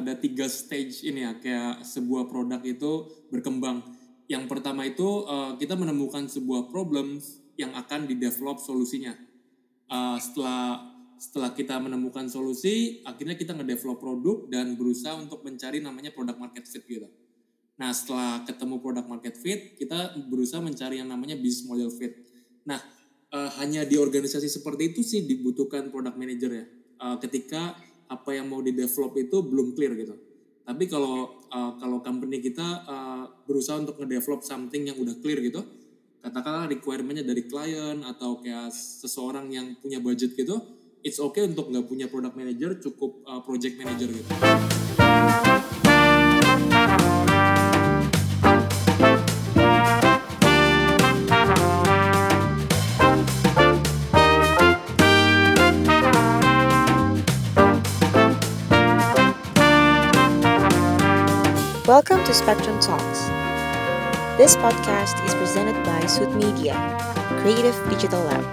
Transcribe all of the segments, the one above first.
ada tiga stage ini ya kayak sebuah produk itu berkembang. Yang pertama itu uh, kita menemukan sebuah problem yang akan di develop solusinya. Uh, setelah setelah kita menemukan solusi, akhirnya kita ngedevelop produk dan berusaha untuk mencari namanya product market fit gitu. Nah, setelah ketemu product market fit, kita berusaha mencari yang namanya business model fit. Nah, uh, hanya di organisasi seperti itu sih dibutuhkan product manager ya. Uh, ketika apa yang mau di develop itu belum clear gitu. Tapi kalau uh, kalau company kita uh, berusaha untuk ngedevelop something yang udah clear gitu, katakanlah requirementnya dari klien atau kayak seseorang yang punya budget gitu, it's okay untuk nggak punya product manager, cukup uh, project manager gitu. Welcome to Spectrum Talks. This podcast is presented by Suit Media, Creative Digital Lab.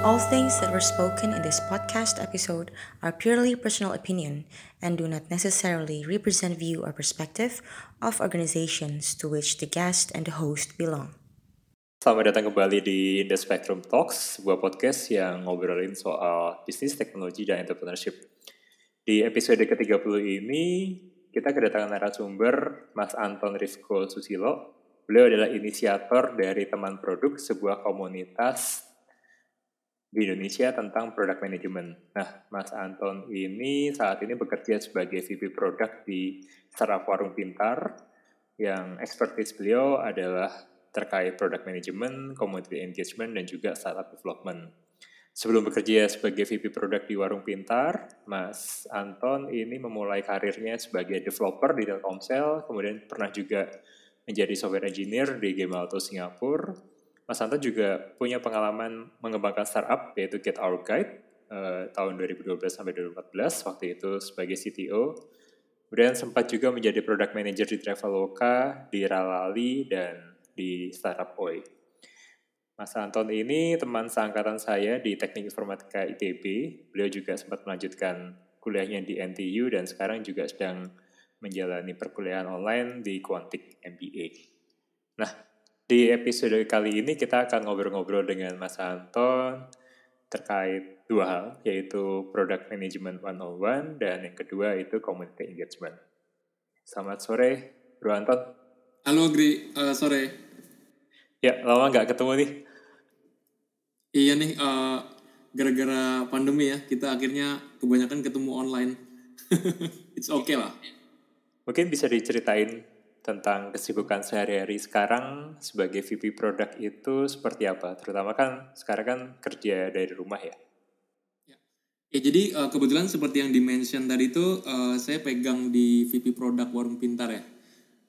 All things that were spoken in this podcast episode are purely personal opinion and do not necessarily represent view or perspective of organizations to which the guest and the host belong. Selamat datang kembali di The Spectrum Talks, sebuah podcast yang ngobrolin soal bisnis, teknologi, dan entrepreneurship. Di episode ke-30 ini, kita kedatangan narasumber Mas Anton Rifko Susilo. Beliau adalah inisiator dari teman produk sebuah komunitas di Indonesia tentang product management. Nah, Mas Anton ini saat ini bekerja sebagai VP produk di startup Warung Pintar, yang expertise beliau adalah terkait product management, community engagement, dan juga startup development. Sebelum bekerja sebagai VP produk di Warung Pintar, Mas Anton ini memulai karirnya sebagai developer di Telkomsel, kemudian pernah juga menjadi software engineer di Game Alto Singapura. Mas Anton juga punya pengalaman mengembangkan startup yaitu Get Our Guide eh, tahun 2012 sampai 2014 waktu itu sebagai CTO. Kemudian sempat juga menjadi product manager di Traveloka, di Ralali, dan di startup OI. Mas Anton ini teman seangkatan saya di Teknik Informatika ITB. Beliau juga sempat melanjutkan kuliahnya di NTU dan sekarang juga sedang menjalani perkuliahan online di Quantic MBA. Nah, di episode kali ini kita akan ngobrol-ngobrol dengan Mas Anton terkait dua hal, yaitu Product Management 101 dan yang kedua itu Community Engagement. Selamat sore, Bro Anton. Halo Gri, uh, sore. Ya, lama nggak ketemu nih. Iya nih, uh, gara-gara pandemi ya, kita akhirnya kebanyakan ketemu online. It's okay lah. Mungkin bisa diceritain tentang kesibukan sehari-hari sekarang sebagai VP produk itu seperti apa? Terutama kan sekarang kan kerja dari rumah ya. Ya, ya jadi uh, kebetulan seperti yang dimention tadi itu, uh, saya pegang di VP produk Warung Pintar ya.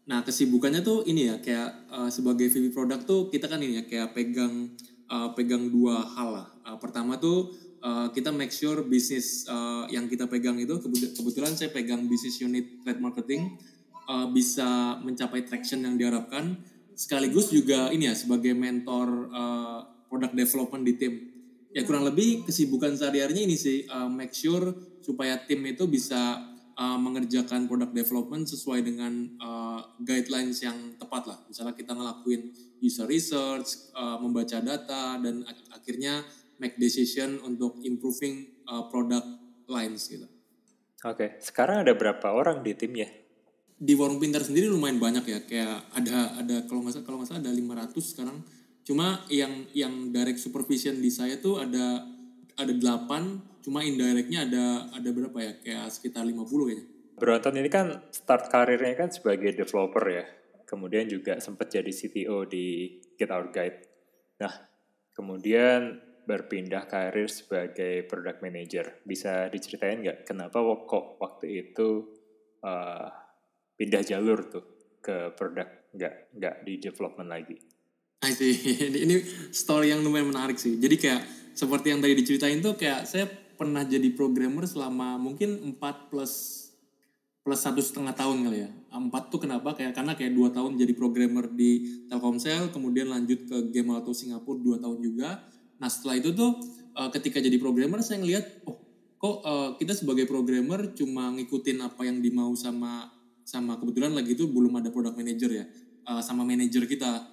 Nah kesibukannya tuh ini ya kayak uh, sebagai VP produk tuh kita kan ini ya kayak pegang uh, pegang dua hal lah. Uh, pertama tuh uh, kita make sure bisnis uh, yang kita pegang itu kebetulan saya pegang bisnis unit trade marketing uh, bisa mencapai traction yang diharapkan. Sekaligus juga ini ya sebagai mentor uh, product development di tim. Ya kurang lebih kesibukan sehari-harinya ini sih uh, make sure supaya tim itu bisa uh, mengerjakan product development sesuai dengan uh, guidelines yang tepat lah. Misalnya kita ngelakuin user research, uh, membaca data, dan ak akhirnya make decision untuk improving uh, product lines gitu. Oke, okay. sekarang ada berapa orang di timnya? Di Warung Pintar sendiri lumayan banyak ya, kayak ada ada kalau nggak salah kalau nggak salah ada 500 sekarang. Cuma yang yang direct supervision di saya tuh ada ada 8 Cuma indirectnya ada ada berapa ya? Kayak sekitar 50 kayaknya. Bronton ini kan start karirnya kan sebagai developer ya. Kemudian juga sempat jadi CTO di Get Our Guide. Nah, kemudian berpindah karir sebagai product manager. Bisa diceritain nggak kenapa kok waktu itu uh, pindah jalur tuh ke produk nggak nggak di development lagi? I see. Ini story yang lumayan menarik sih. Jadi kayak seperti yang tadi diceritain tuh kayak saya pernah jadi programmer selama mungkin 4 plus plus satu setengah tahun kali ya. Empat tuh kenapa? Kayak karena kayak dua tahun jadi programmer di Telkomsel, kemudian lanjut ke Game Auto Singapura dua tahun juga. Nah setelah itu tuh uh, ketika jadi programmer saya ngelihat oh kok uh, kita sebagai programmer cuma ngikutin apa yang dimau sama sama kebetulan lagi itu belum ada product manager ya uh, sama manager kita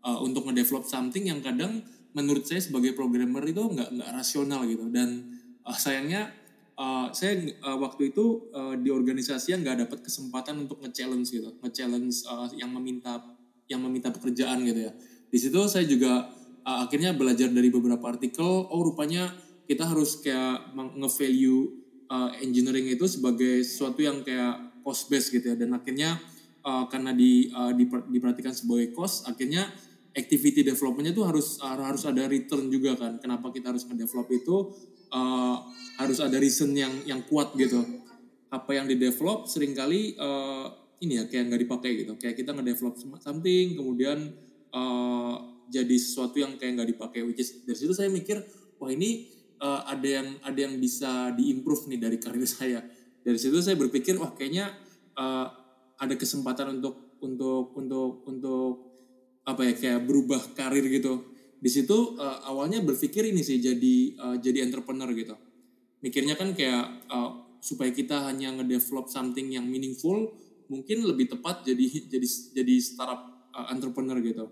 untuk ngedevelop something yang kadang menurut saya sebagai programmer itu nggak nggak rasional gitu. Dan uh, sayangnya uh, saya uh, waktu itu uh, di organisasi yang nggak dapat kesempatan untuk nge-challenge gitu. Nge-challenge uh, yang meminta yang meminta pekerjaan gitu ya. Di situ saya juga uh, akhirnya belajar dari beberapa artikel oh rupanya kita harus kayak nge-value uh, engineering itu sebagai sesuatu yang kayak cost base gitu ya. Dan akhirnya uh, karena di uh, diperhatikan sebagai cost akhirnya activity developmentnya tuh harus harus ada return juga kan. Kenapa kita harus ngedevelop itu uh, harus ada reason yang yang kuat gitu. Apa yang di-develop sering kali uh, ini ya kayak nggak dipakai gitu. Kayak kita ngedevelop something kemudian uh, jadi sesuatu yang kayak nggak dipakai. Which is dari situ saya mikir wah ini uh, ada yang ada yang bisa diimprove nih dari karir saya. Dari situ saya berpikir wah kayaknya uh, ada kesempatan untuk untuk untuk untuk apa ya kayak berubah karir gitu. Di situ uh, awalnya berpikir ini sih jadi uh, jadi entrepreneur gitu. Mikirnya kan kayak uh, supaya kita hanya ngedevelop something yang meaningful mungkin lebih tepat jadi jadi jadi startup uh, entrepreneur gitu.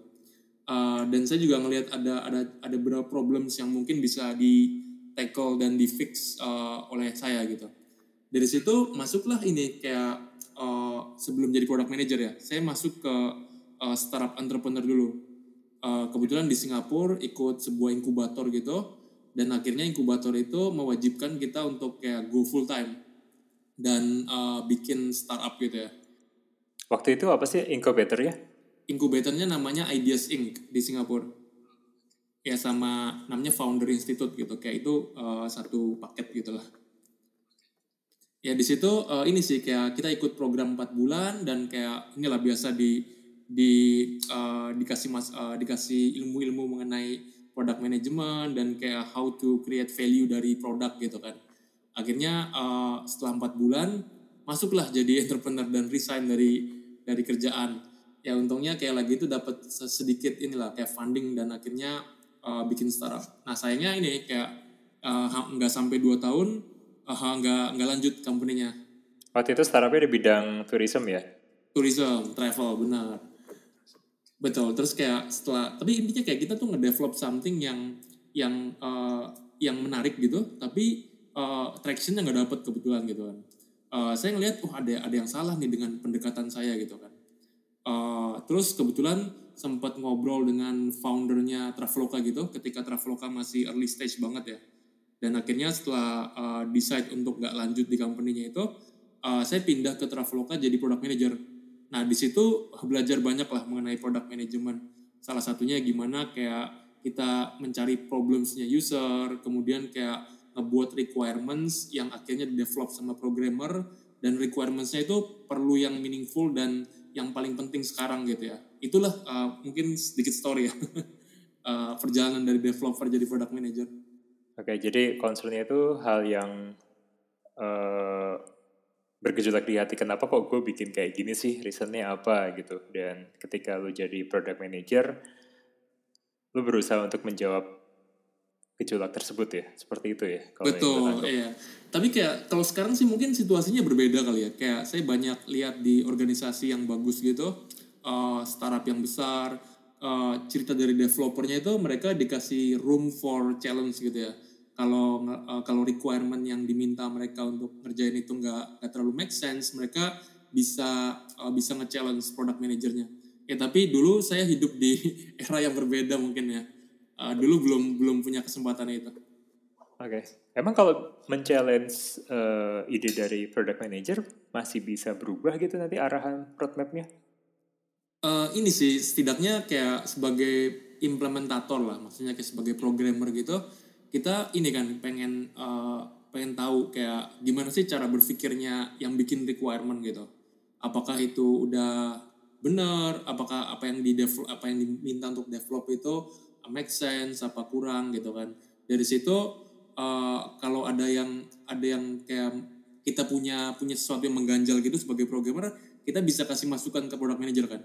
Uh, dan saya juga ngelihat ada ada ada beberapa problems yang mungkin bisa di tackle dan di fix uh, oleh saya gitu. Dari situ masuklah ini kayak uh, sebelum jadi product manager ya saya masuk ke uh, startup entrepreneur dulu. Uh, kebetulan di Singapura ikut sebuah inkubator gitu dan akhirnya inkubator itu mewajibkan kita untuk kayak go full time dan uh, bikin startup gitu ya. Waktu itu apa sih inkubator ya? Inkubatornya namanya Ideas Inc di Singapura. Ya sama namanya Founder Institute gitu. Kayak itu uh, satu paket gitu lah. Ya di situ uh, ini sih kayak kita ikut program 4 bulan dan kayak inilah biasa di di uh, dikasih mas uh, dikasih ilmu-ilmu mengenai product management dan kayak how to create value dari produk gitu kan. Akhirnya uh, setelah empat bulan masuklah jadi entrepreneur dan resign dari dari kerjaan. Ya untungnya kayak lagi itu dapat sedikit inilah kayak funding dan akhirnya uh, bikin startup. Nah sayangnya ini kayak uh, nggak sampai dua tahun uh, nggak nggak lanjut company-nya. Waktu itu startupnya di bidang tourism ya? Tourism travel benar Betul. Terus kayak setelah tapi intinya kayak kita tuh ngedevelop something yang yang uh, yang menarik gitu, tapi uh, tractionnya nggak dapet kebetulan gitu kan. Uh, saya ngelihat, oh ada ada yang salah nih dengan pendekatan saya gitu kan. Uh, terus kebetulan sempat ngobrol dengan foundernya Traveloka gitu, ketika Traveloka masih early stage banget ya. Dan akhirnya setelah uh, decide untuk nggak lanjut di company-nya itu, uh, saya pindah ke Traveloka jadi product manager Nah di situ belajar banyak lah mengenai product management. Salah satunya gimana kayak kita mencari problemsnya user, kemudian kayak ngebuat requirements yang akhirnya develop sama programmer dan requirementsnya itu perlu yang meaningful dan yang paling penting sekarang gitu ya. Itulah uh, mungkin sedikit story ya uh, perjalanan dari developer jadi product manager. Oke, jadi concernnya itu hal yang uh, bergejolak di hati kenapa kok gue bikin kayak gini sih? Reasonnya apa? Gitu. Dan ketika lo jadi product manager lo berusaha untuk menjawab gejolak tersebut ya? Seperti itu ya kalau betul iya. Tapi kayak kalau sekarang sih mungkin situasinya berbeda kali ya. Kayak saya banyak lihat di organisasi yang bagus gitu uh, startup yang besar uh, cerita dari developernya itu mereka dikasih room for challenge gitu ya kalau uh, kalau requirement yang diminta mereka untuk ngerjain itu nggak nggak terlalu make sense mereka bisa uh, bisa nge-challenge product manajernya ya tapi dulu saya hidup di era yang berbeda mungkin ya. Uh, dulu belum belum punya kesempatan itu. Oke. Okay. emang kalau men-challenge uh, ide dari product manager masih bisa berubah gitu nanti arahan roadmapnya? Uh, ini sih setidaknya kayak sebagai implementator lah maksudnya kayak sebagai programmer gitu kita ini kan pengen uh, pengen tahu kayak gimana sih cara berpikirnya yang bikin requirement gitu. Apakah itu udah benar? Apakah apa yang di develop, apa yang diminta untuk develop itu make sense apa kurang gitu kan. Dari situ uh, kalau ada yang ada yang kayak kita punya punya sesuatu yang mengganjal gitu sebagai programmer, kita bisa kasih masukan ke product manager kan.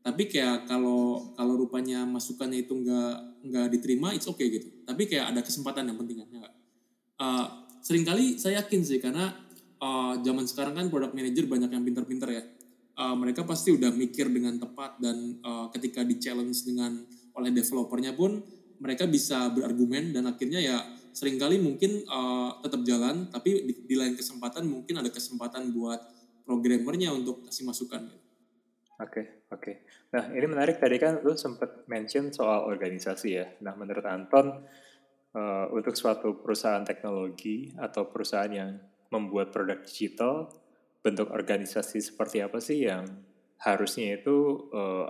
Tapi kayak kalau kalau rupanya masukannya itu nggak nggak diterima it's okay gitu. Tapi kayak ada kesempatan yang penting kan ya uh, sering kali saya yakin sih karena uh, zaman sekarang kan product manager banyak yang pinter-pinter ya. Uh, mereka pasti udah mikir dengan tepat dan uh, ketika di challenge dengan oleh developernya pun mereka bisa berargumen dan akhirnya ya sering kali mungkin uh, tetap jalan tapi di, di lain kesempatan mungkin ada kesempatan buat programmernya untuk kasih masukan. Oke, okay, oke. Nah, ini menarik tadi kan lu sempat mention soal organisasi ya. Nah, menurut Anton uh, untuk suatu perusahaan teknologi atau perusahaan yang membuat produk digital, bentuk organisasi seperti apa sih yang harusnya itu uh,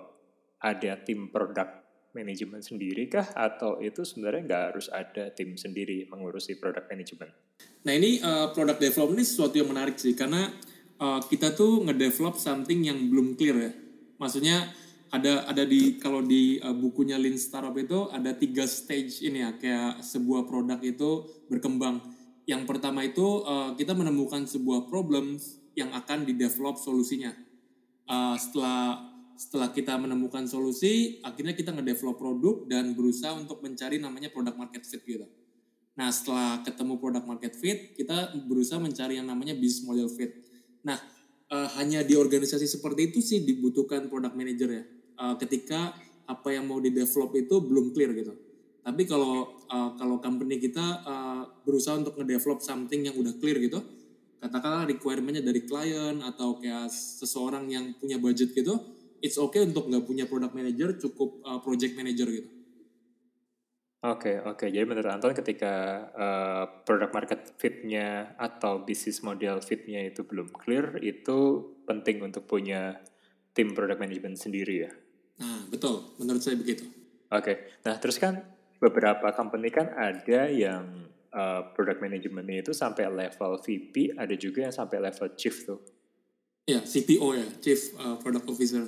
ada tim produk manajemen sendiri kah atau itu sebenarnya nggak harus ada tim sendiri mengurusi produk manajemen? Nah ini uh, product development ini sesuatu yang menarik sih karena uh, kita tuh ngedevelop something yang belum clear ya. Maksudnya ada ada di kalau di uh, bukunya Lean Startup itu ada tiga stage ini ya kayak sebuah produk itu berkembang. Yang pertama itu uh, kita menemukan sebuah problem yang akan di develop solusinya. Uh, setelah setelah kita menemukan solusi, akhirnya kita ngedevelop produk dan berusaha untuk mencari namanya product market fit gitu. Nah, setelah ketemu product market fit, kita berusaha mencari yang namanya business model fit. Nah, uh, hanya di organisasi seperti itu sih dibutuhkan product manager ya. Uh, ketika apa yang mau di develop itu belum clear gitu. Tapi kalau uh, kalau company kita uh, berusaha untuk ngedevelop something yang udah clear gitu, katakanlah requirementnya dari klien atau kayak seseorang yang punya budget gitu, it's okay untuk nggak punya product manager, cukup uh, project manager gitu. Oke, okay, oke. Okay. Jadi menurut Anton ketika uh, product market fit-nya atau bisnis model fit-nya itu belum clear, itu penting untuk punya tim product management sendiri ya? Nah, betul. Menurut saya begitu. Oke. Okay. Nah, terus kan beberapa company kan ada yang uh, product management itu sampai level VP, ada juga yang sampai level chief tuh. Ya, CPO ya, Chief uh, Product Officer.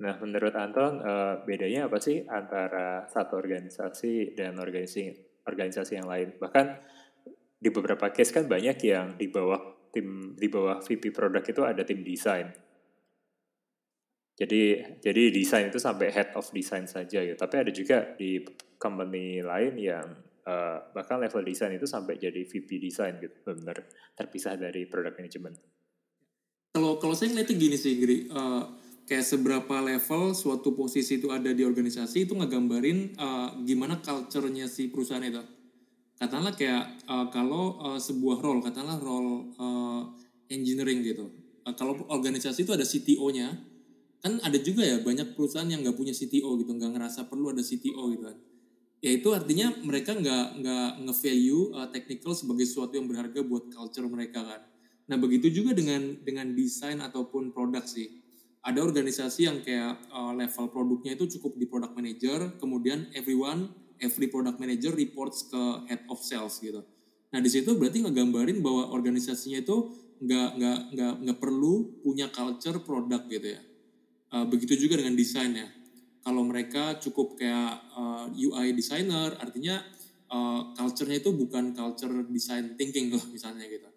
Nah, menurut Anton, uh, bedanya apa sih antara satu organisasi dan organisasi organisasi yang lain? Bahkan di beberapa case kan banyak yang di bawah tim di bawah VP produk itu ada tim desain. Jadi jadi desain itu sampai head of design saja gitu. Tapi ada juga di company lain yang uh, bahkan level desain itu sampai jadi VP design gitu, benar terpisah dari product management. Kalau kalau saya ngeliatnya gini sih, Giri. Uh, kayak seberapa level suatu posisi itu ada di organisasi itu ngegambarin uh, gimana culture-nya si perusahaan itu. Katakanlah kayak uh, kalau uh, sebuah role, katakanlah role uh, engineering gitu. Uh, kalau organisasi itu ada CTO-nya, kan ada juga ya banyak perusahaan yang nggak punya CTO gitu, nggak ngerasa perlu ada CTO gitu kan. Ya itu artinya mereka nggak nggak nge-value uh, technical sebagai sesuatu yang berharga buat culture mereka kan. Nah begitu juga dengan dengan desain ataupun produk sih ada organisasi yang kayak uh, level produknya itu cukup di product manager, kemudian everyone, every product manager reports ke head of sales gitu. Nah di situ berarti ngegambarin bahwa organisasinya itu nggak nggak nggak nggak perlu punya culture produk gitu ya. Uh, begitu juga dengan desainnya. Kalau mereka cukup kayak uh, UI designer, artinya uh, culture-nya itu bukan culture design thinking loh misalnya gitu.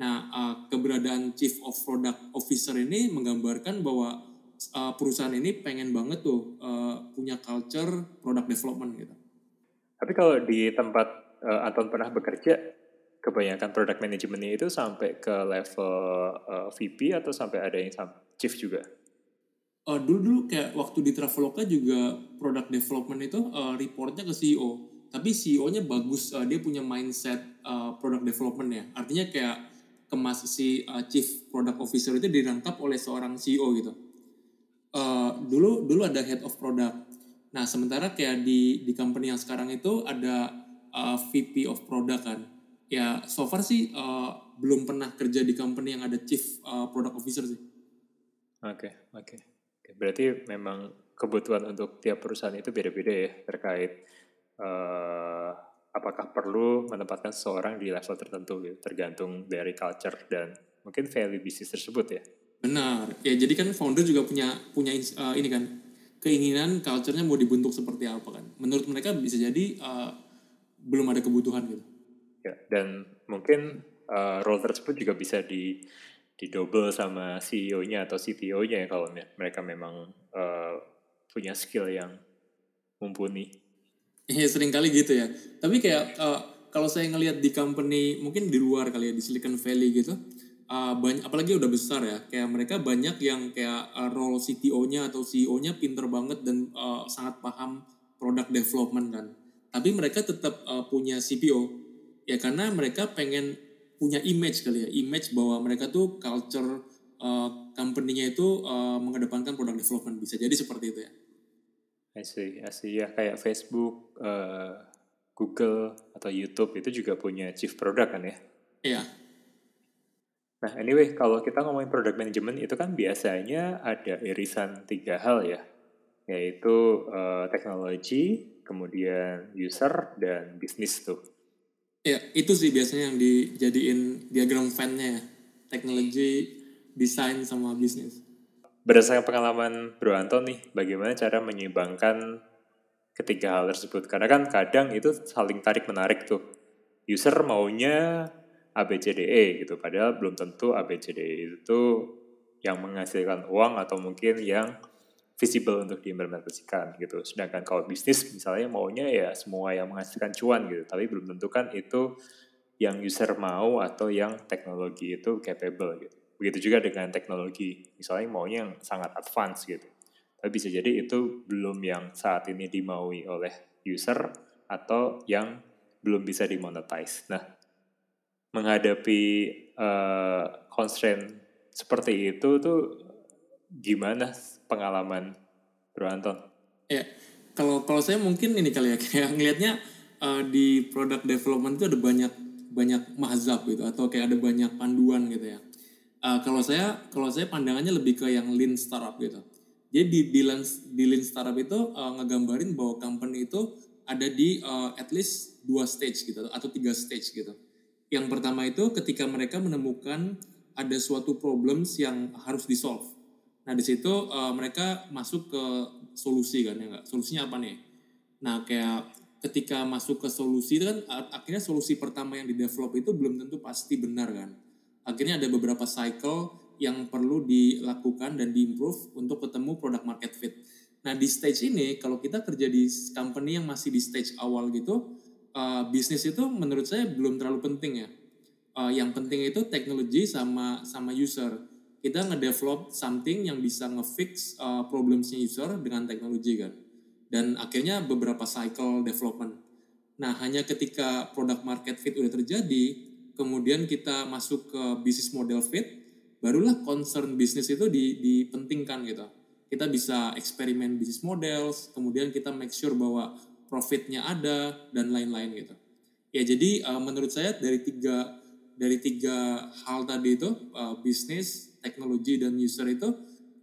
Nah, uh, keberadaan Chief of Product Officer ini menggambarkan bahwa uh, perusahaan ini pengen banget tuh uh, punya culture product development gitu. Tapi kalau di tempat uh, Anton pernah bekerja, kebanyakan product manajemennya itu sampai ke level uh, VP atau sampai ada yang chief juga? Uh, dulu dulu kayak waktu di Traveloka juga product development itu uh, reportnya ke CEO. Tapi CEO-nya bagus, uh, dia punya mindset uh, product development ya. Artinya kayak kemas si uh, chief product officer itu dirangkap oleh seorang CEO gitu. Uh, dulu dulu ada head of product. Nah sementara kayak di di company yang sekarang itu ada uh, VP of product kan. Ya so far sih uh, belum pernah kerja di company yang ada chief uh, product officer sih. Oke okay, oke. Okay. Berarti memang kebutuhan untuk tiap perusahaan itu beda-beda ya terkait apakah perlu menempatkan seseorang di level tertentu gitu, tergantung dari culture dan mungkin value bisnis tersebut ya. Benar. Ya jadi kan founder juga punya punya uh, ini kan keinginan culture-nya mau dibentuk seperti apa kan. Menurut mereka bisa jadi uh, belum ada kebutuhan gitu. Ya, dan mungkin uh, role tersebut juga bisa di didouble sama CEO-nya atau CTO-nya ya kalau mereka memang uh, punya skill yang mumpuni. Iya sering kali gitu ya. Tapi kayak uh, kalau saya ngelihat di company mungkin di luar kali ya di Silicon Valley gitu, uh, banyak apalagi udah besar ya, kayak mereka banyak yang kayak uh, role CTO-nya atau CEO-nya pinter banget dan uh, sangat paham product development kan. Tapi mereka tetap uh, punya CPO ya karena mereka pengen punya image kali ya, image bahwa mereka tuh culture uh, company-nya itu uh, mengedepankan product development bisa jadi seperti itu ya. I see, I see. Ya kayak Facebook, uh, Google atau YouTube itu juga punya chief product kan ya? Iya. Nah anyway, kalau kita ngomongin product management itu kan biasanya ada irisan tiga hal ya, yaitu uh, teknologi, kemudian user, dan bisnis tuh. Ya, itu sih biasanya yang dijadiin diagram fan-nya ya. Teknologi, desain, sama bisnis berdasarkan pengalaman Bro Anton nih, bagaimana cara menyeimbangkan ketiga hal tersebut? Karena kan kadang itu saling tarik menarik tuh. User maunya ABCDE gitu, padahal belum tentu ABCDE itu yang menghasilkan uang atau mungkin yang visible untuk diimplementasikan gitu. Sedangkan kalau bisnis misalnya maunya ya semua yang menghasilkan cuan gitu, tapi belum tentu kan itu yang user mau atau yang teknologi itu capable gitu. Begitu juga dengan teknologi, misalnya maunya yang sangat advance gitu. Tapi bisa jadi itu belum yang saat ini dimaui oleh user atau yang belum bisa dimonetize. Nah, menghadapi uh, constraint seperti itu tuh gimana pengalaman Bro Anton? Ya, kalau kalau saya mungkin ini kali ya kayak ngelihatnya uh, di product development itu ada banyak banyak mazhab gitu atau kayak ada banyak panduan gitu ya uh, kalau saya kalau saya pandangannya lebih ke yang lean startup gitu. Jadi di di lean, startup itu uh, ngegambarin bahwa company itu ada di uh, at least dua stage gitu atau tiga stage gitu. Yang pertama itu ketika mereka menemukan ada suatu problems yang harus di solve. Nah di situ uh, mereka masuk ke solusi kan ya nggak? Solusinya apa nih? Nah kayak ketika masuk ke solusi itu kan akhirnya solusi pertama yang di develop itu belum tentu pasti benar kan akhirnya ada beberapa cycle yang perlu dilakukan dan diimprove untuk ketemu product market fit. Nah di stage ini kalau kita kerja di company yang masih di stage awal gitu, uh, bisnis itu menurut saya belum terlalu penting ya. Uh, yang penting itu teknologi sama sama user. Kita ngedevelop something yang bisa ngefix uh, problemsnya user dengan teknologi kan. Dan akhirnya beberapa cycle development. Nah hanya ketika product market fit udah terjadi, kemudian kita masuk ke bisnis model fit, barulah concern bisnis itu di, dipentingkan gitu. Kita bisa eksperimen bisnis model, kemudian kita make sure bahwa profitnya ada dan lain-lain gitu. Ya jadi uh, menurut saya dari tiga dari tiga hal tadi itu uh, bisnis, teknologi dan user itu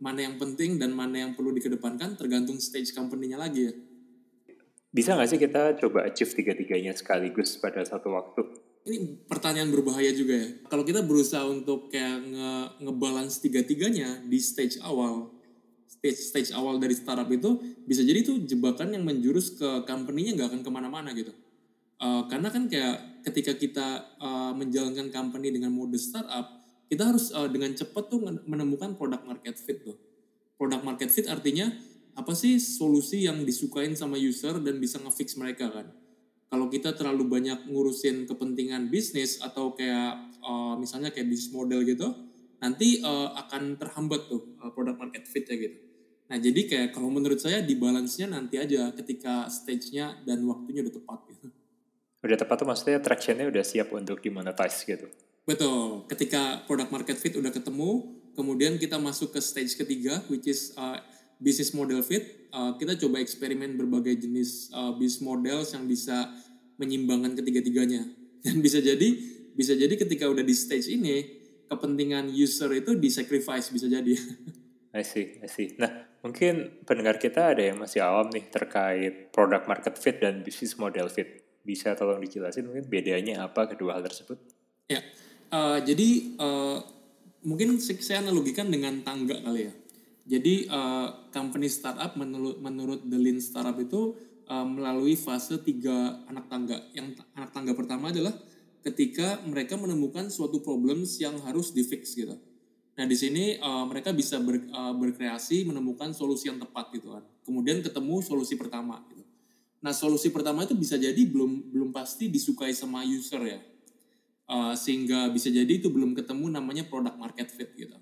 mana yang penting dan mana yang perlu dikedepankan tergantung stage company-nya lagi ya. Bisa nggak sih kita coba achieve tiga-tiganya sekaligus pada satu waktu? Ini pertanyaan berbahaya juga ya. Kalau kita berusaha untuk kayak nge ngebalance tiga-tiganya di stage awal, stage stage awal dari startup itu bisa jadi itu jebakan yang menjurus ke company-nya nggak akan ke mana-mana gitu. Uh, karena kan kayak ketika kita uh, menjalankan company dengan mode startup, kita harus uh, dengan cepat tuh menemukan product market fit tuh. Product market fit artinya apa sih solusi yang disukain sama user dan bisa ngefix mereka kan kalau kita terlalu banyak ngurusin kepentingan bisnis atau kayak uh, misalnya kayak bisnis model gitu, nanti uh, akan terhambat tuh uh, produk market fit ya gitu. Nah jadi kayak kalau menurut saya di balance-nya nanti aja ketika stage-nya dan waktunya udah tepat gitu. Udah tepat tuh maksudnya traction-nya udah siap untuk dimonetize gitu. Betul, ketika produk market fit udah ketemu, kemudian kita masuk ke stage ketiga which is uh, business model fit, uh, kita coba eksperimen berbagai jenis uh, business models yang bisa menyimbangkan ketiga-tiganya. Dan bisa jadi bisa jadi ketika udah di stage ini kepentingan user itu disacrifice bisa jadi. I see, I see. Nah, mungkin pendengar kita ada yang masih awam nih terkait product market fit dan business model fit. Bisa tolong dijelasin mungkin bedanya apa kedua hal tersebut? Ya, uh, jadi uh, mungkin saya analogikan dengan tangga kali ya. Jadi uh, company startup menurut menurut The Lean Startup itu uh, melalui fase tiga anak tangga. Yang anak tangga pertama adalah ketika mereka menemukan suatu problems yang harus di fix gitu. Nah di sini uh, mereka bisa ber, uh, berkreasi menemukan solusi yang tepat gitu kan. Kemudian ketemu solusi pertama. Gitu. Nah solusi pertama itu bisa jadi belum belum pasti disukai sama user ya. Uh, sehingga bisa jadi itu belum ketemu namanya product market fit gitu.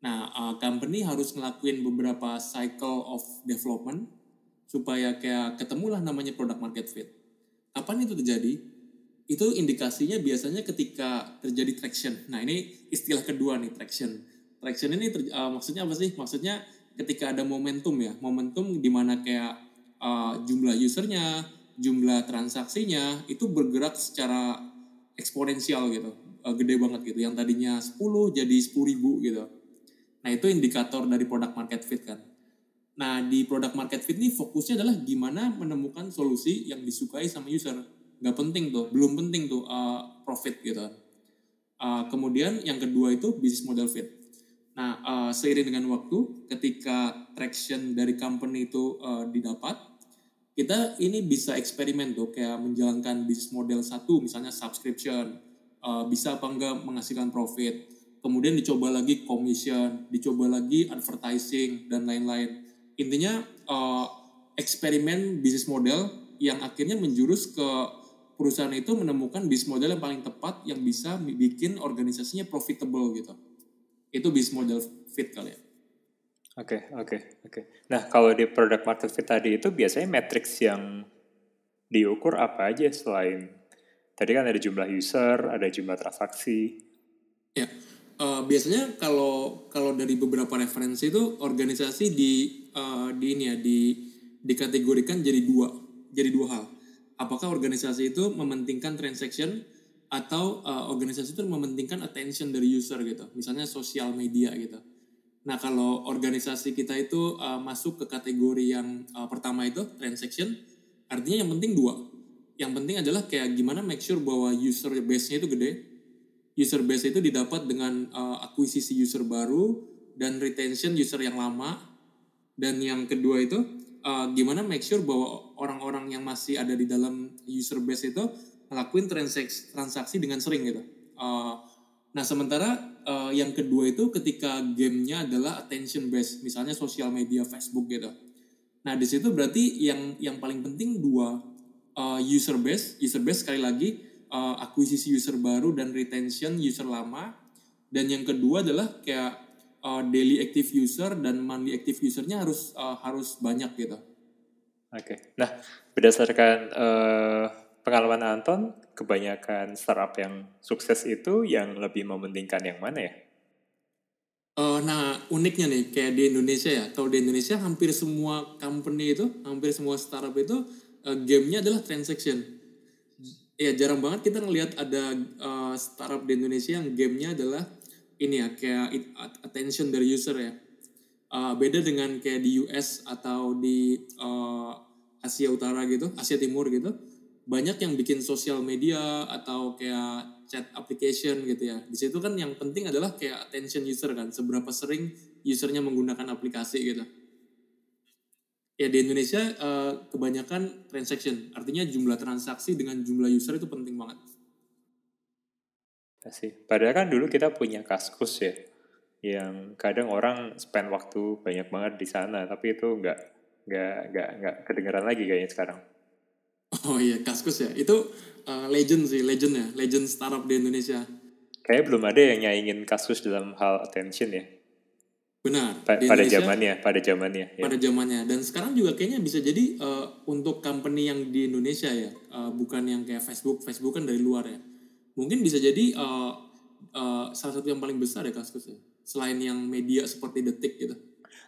Nah uh, company harus ngelakuin beberapa cycle of development supaya kayak ketemulah namanya product market fit. Kapan itu terjadi? itu indikasinya biasanya ketika terjadi traction. Nah ini istilah kedua nih traction. Traction ini ter, uh, maksudnya apa sih? Maksudnya ketika ada momentum ya, momentum di mana kayak uh, jumlah usernya, jumlah transaksinya itu bergerak secara eksponensial gitu, uh, gede banget gitu. Yang tadinya 10 jadi 10 ribu gitu. Nah itu indikator dari product market fit kan. Nah di product market fit ini fokusnya adalah gimana menemukan solusi yang disukai sama user. Nggak penting tuh belum penting tuh uh, profit gitu. Uh, kemudian yang kedua itu bisnis model fit. Nah uh, seiring dengan waktu ketika traction dari company itu uh, didapat kita ini bisa eksperimen tuh kayak menjalankan bisnis model satu misalnya subscription uh, bisa apa enggak menghasilkan profit kemudian dicoba lagi commission dicoba lagi advertising dan lain-lain intinya uh, eksperimen bisnis model yang akhirnya menjurus ke perusahaan itu menemukan bisnis model yang paling tepat yang bisa bikin organisasinya profitable gitu. Itu bisnis model fit kali ya. Oke, okay, oke, okay, oke. Okay. Nah, kalau di product market fit tadi itu biasanya matrix yang diukur apa aja selain tadi kan ada jumlah user, ada jumlah transaksi. Ya, uh, biasanya kalau kalau dari beberapa referensi itu organisasi di uh, di ini ya di dikategorikan jadi dua jadi dua hal. Apakah organisasi itu mementingkan transaction atau uh, organisasi itu mementingkan attention dari user gitu. Misalnya sosial media gitu. Nah kalau organisasi kita itu uh, masuk ke kategori yang uh, pertama itu transaction artinya yang penting dua. Yang penting adalah kayak gimana make sure bahwa user base-nya itu gede user base itu didapat dengan uh, akuisisi user baru dan retention user yang lama dan yang kedua itu uh, gimana make sure bahwa orang-orang yang masih ada di dalam user base itu ngelakuin transaksi, transaksi dengan sering gitu. Uh, nah sementara uh, yang kedua itu ketika gamenya adalah attention base, misalnya sosial media Facebook gitu. Nah di situ berarti yang yang paling penting dua uh, user base, user base sekali lagi uh, akuisisi user baru dan retention user lama. Dan yang kedua adalah kayak uh, daily active user dan monthly active usernya harus uh, harus banyak gitu. Oke, okay. nah berdasarkan uh, pengalaman Anton, kebanyakan startup yang sukses itu yang lebih mementingkan yang mana ya? Uh, nah uniknya nih kayak di Indonesia ya, kalau di Indonesia hampir semua company itu, hampir semua startup itu uh, gamenya adalah transaction. Ya jarang banget kita ngelihat ada uh, startup di Indonesia yang gamenya adalah ini ya kayak attention dari user ya. Uh, beda dengan kayak di US atau di uh, Asia Utara gitu Asia Timur gitu banyak yang bikin sosial media atau kayak chat application gitu ya. Di situ kan yang penting adalah kayak attention user kan seberapa sering usernya menggunakan aplikasi gitu ya di Indonesia uh, kebanyakan transaction artinya jumlah transaksi dengan jumlah user itu penting banget sih. Padahal kan dulu kita punya kaskus ya, yang kadang orang spend waktu banyak banget di sana, tapi itu nggak nggak nggak nggak kedengeran lagi kayaknya sekarang. Oh iya kaskus ya, itu uh, legend sih, legend ya, legend startup di Indonesia. Kayaknya belum ada yang nyaingin kaskus dalam hal attention ya. Benar. Pa pada zamannya, pada zamannya. Ya. Pada zamannya. Dan sekarang juga kayaknya bisa jadi uh, untuk company yang di Indonesia ya, uh, bukan yang kayak Facebook. Facebook kan dari luar ya mungkin bisa jadi uh, uh, salah satu yang paling besar ya Kaskus ya selain yang media seperti detik gitu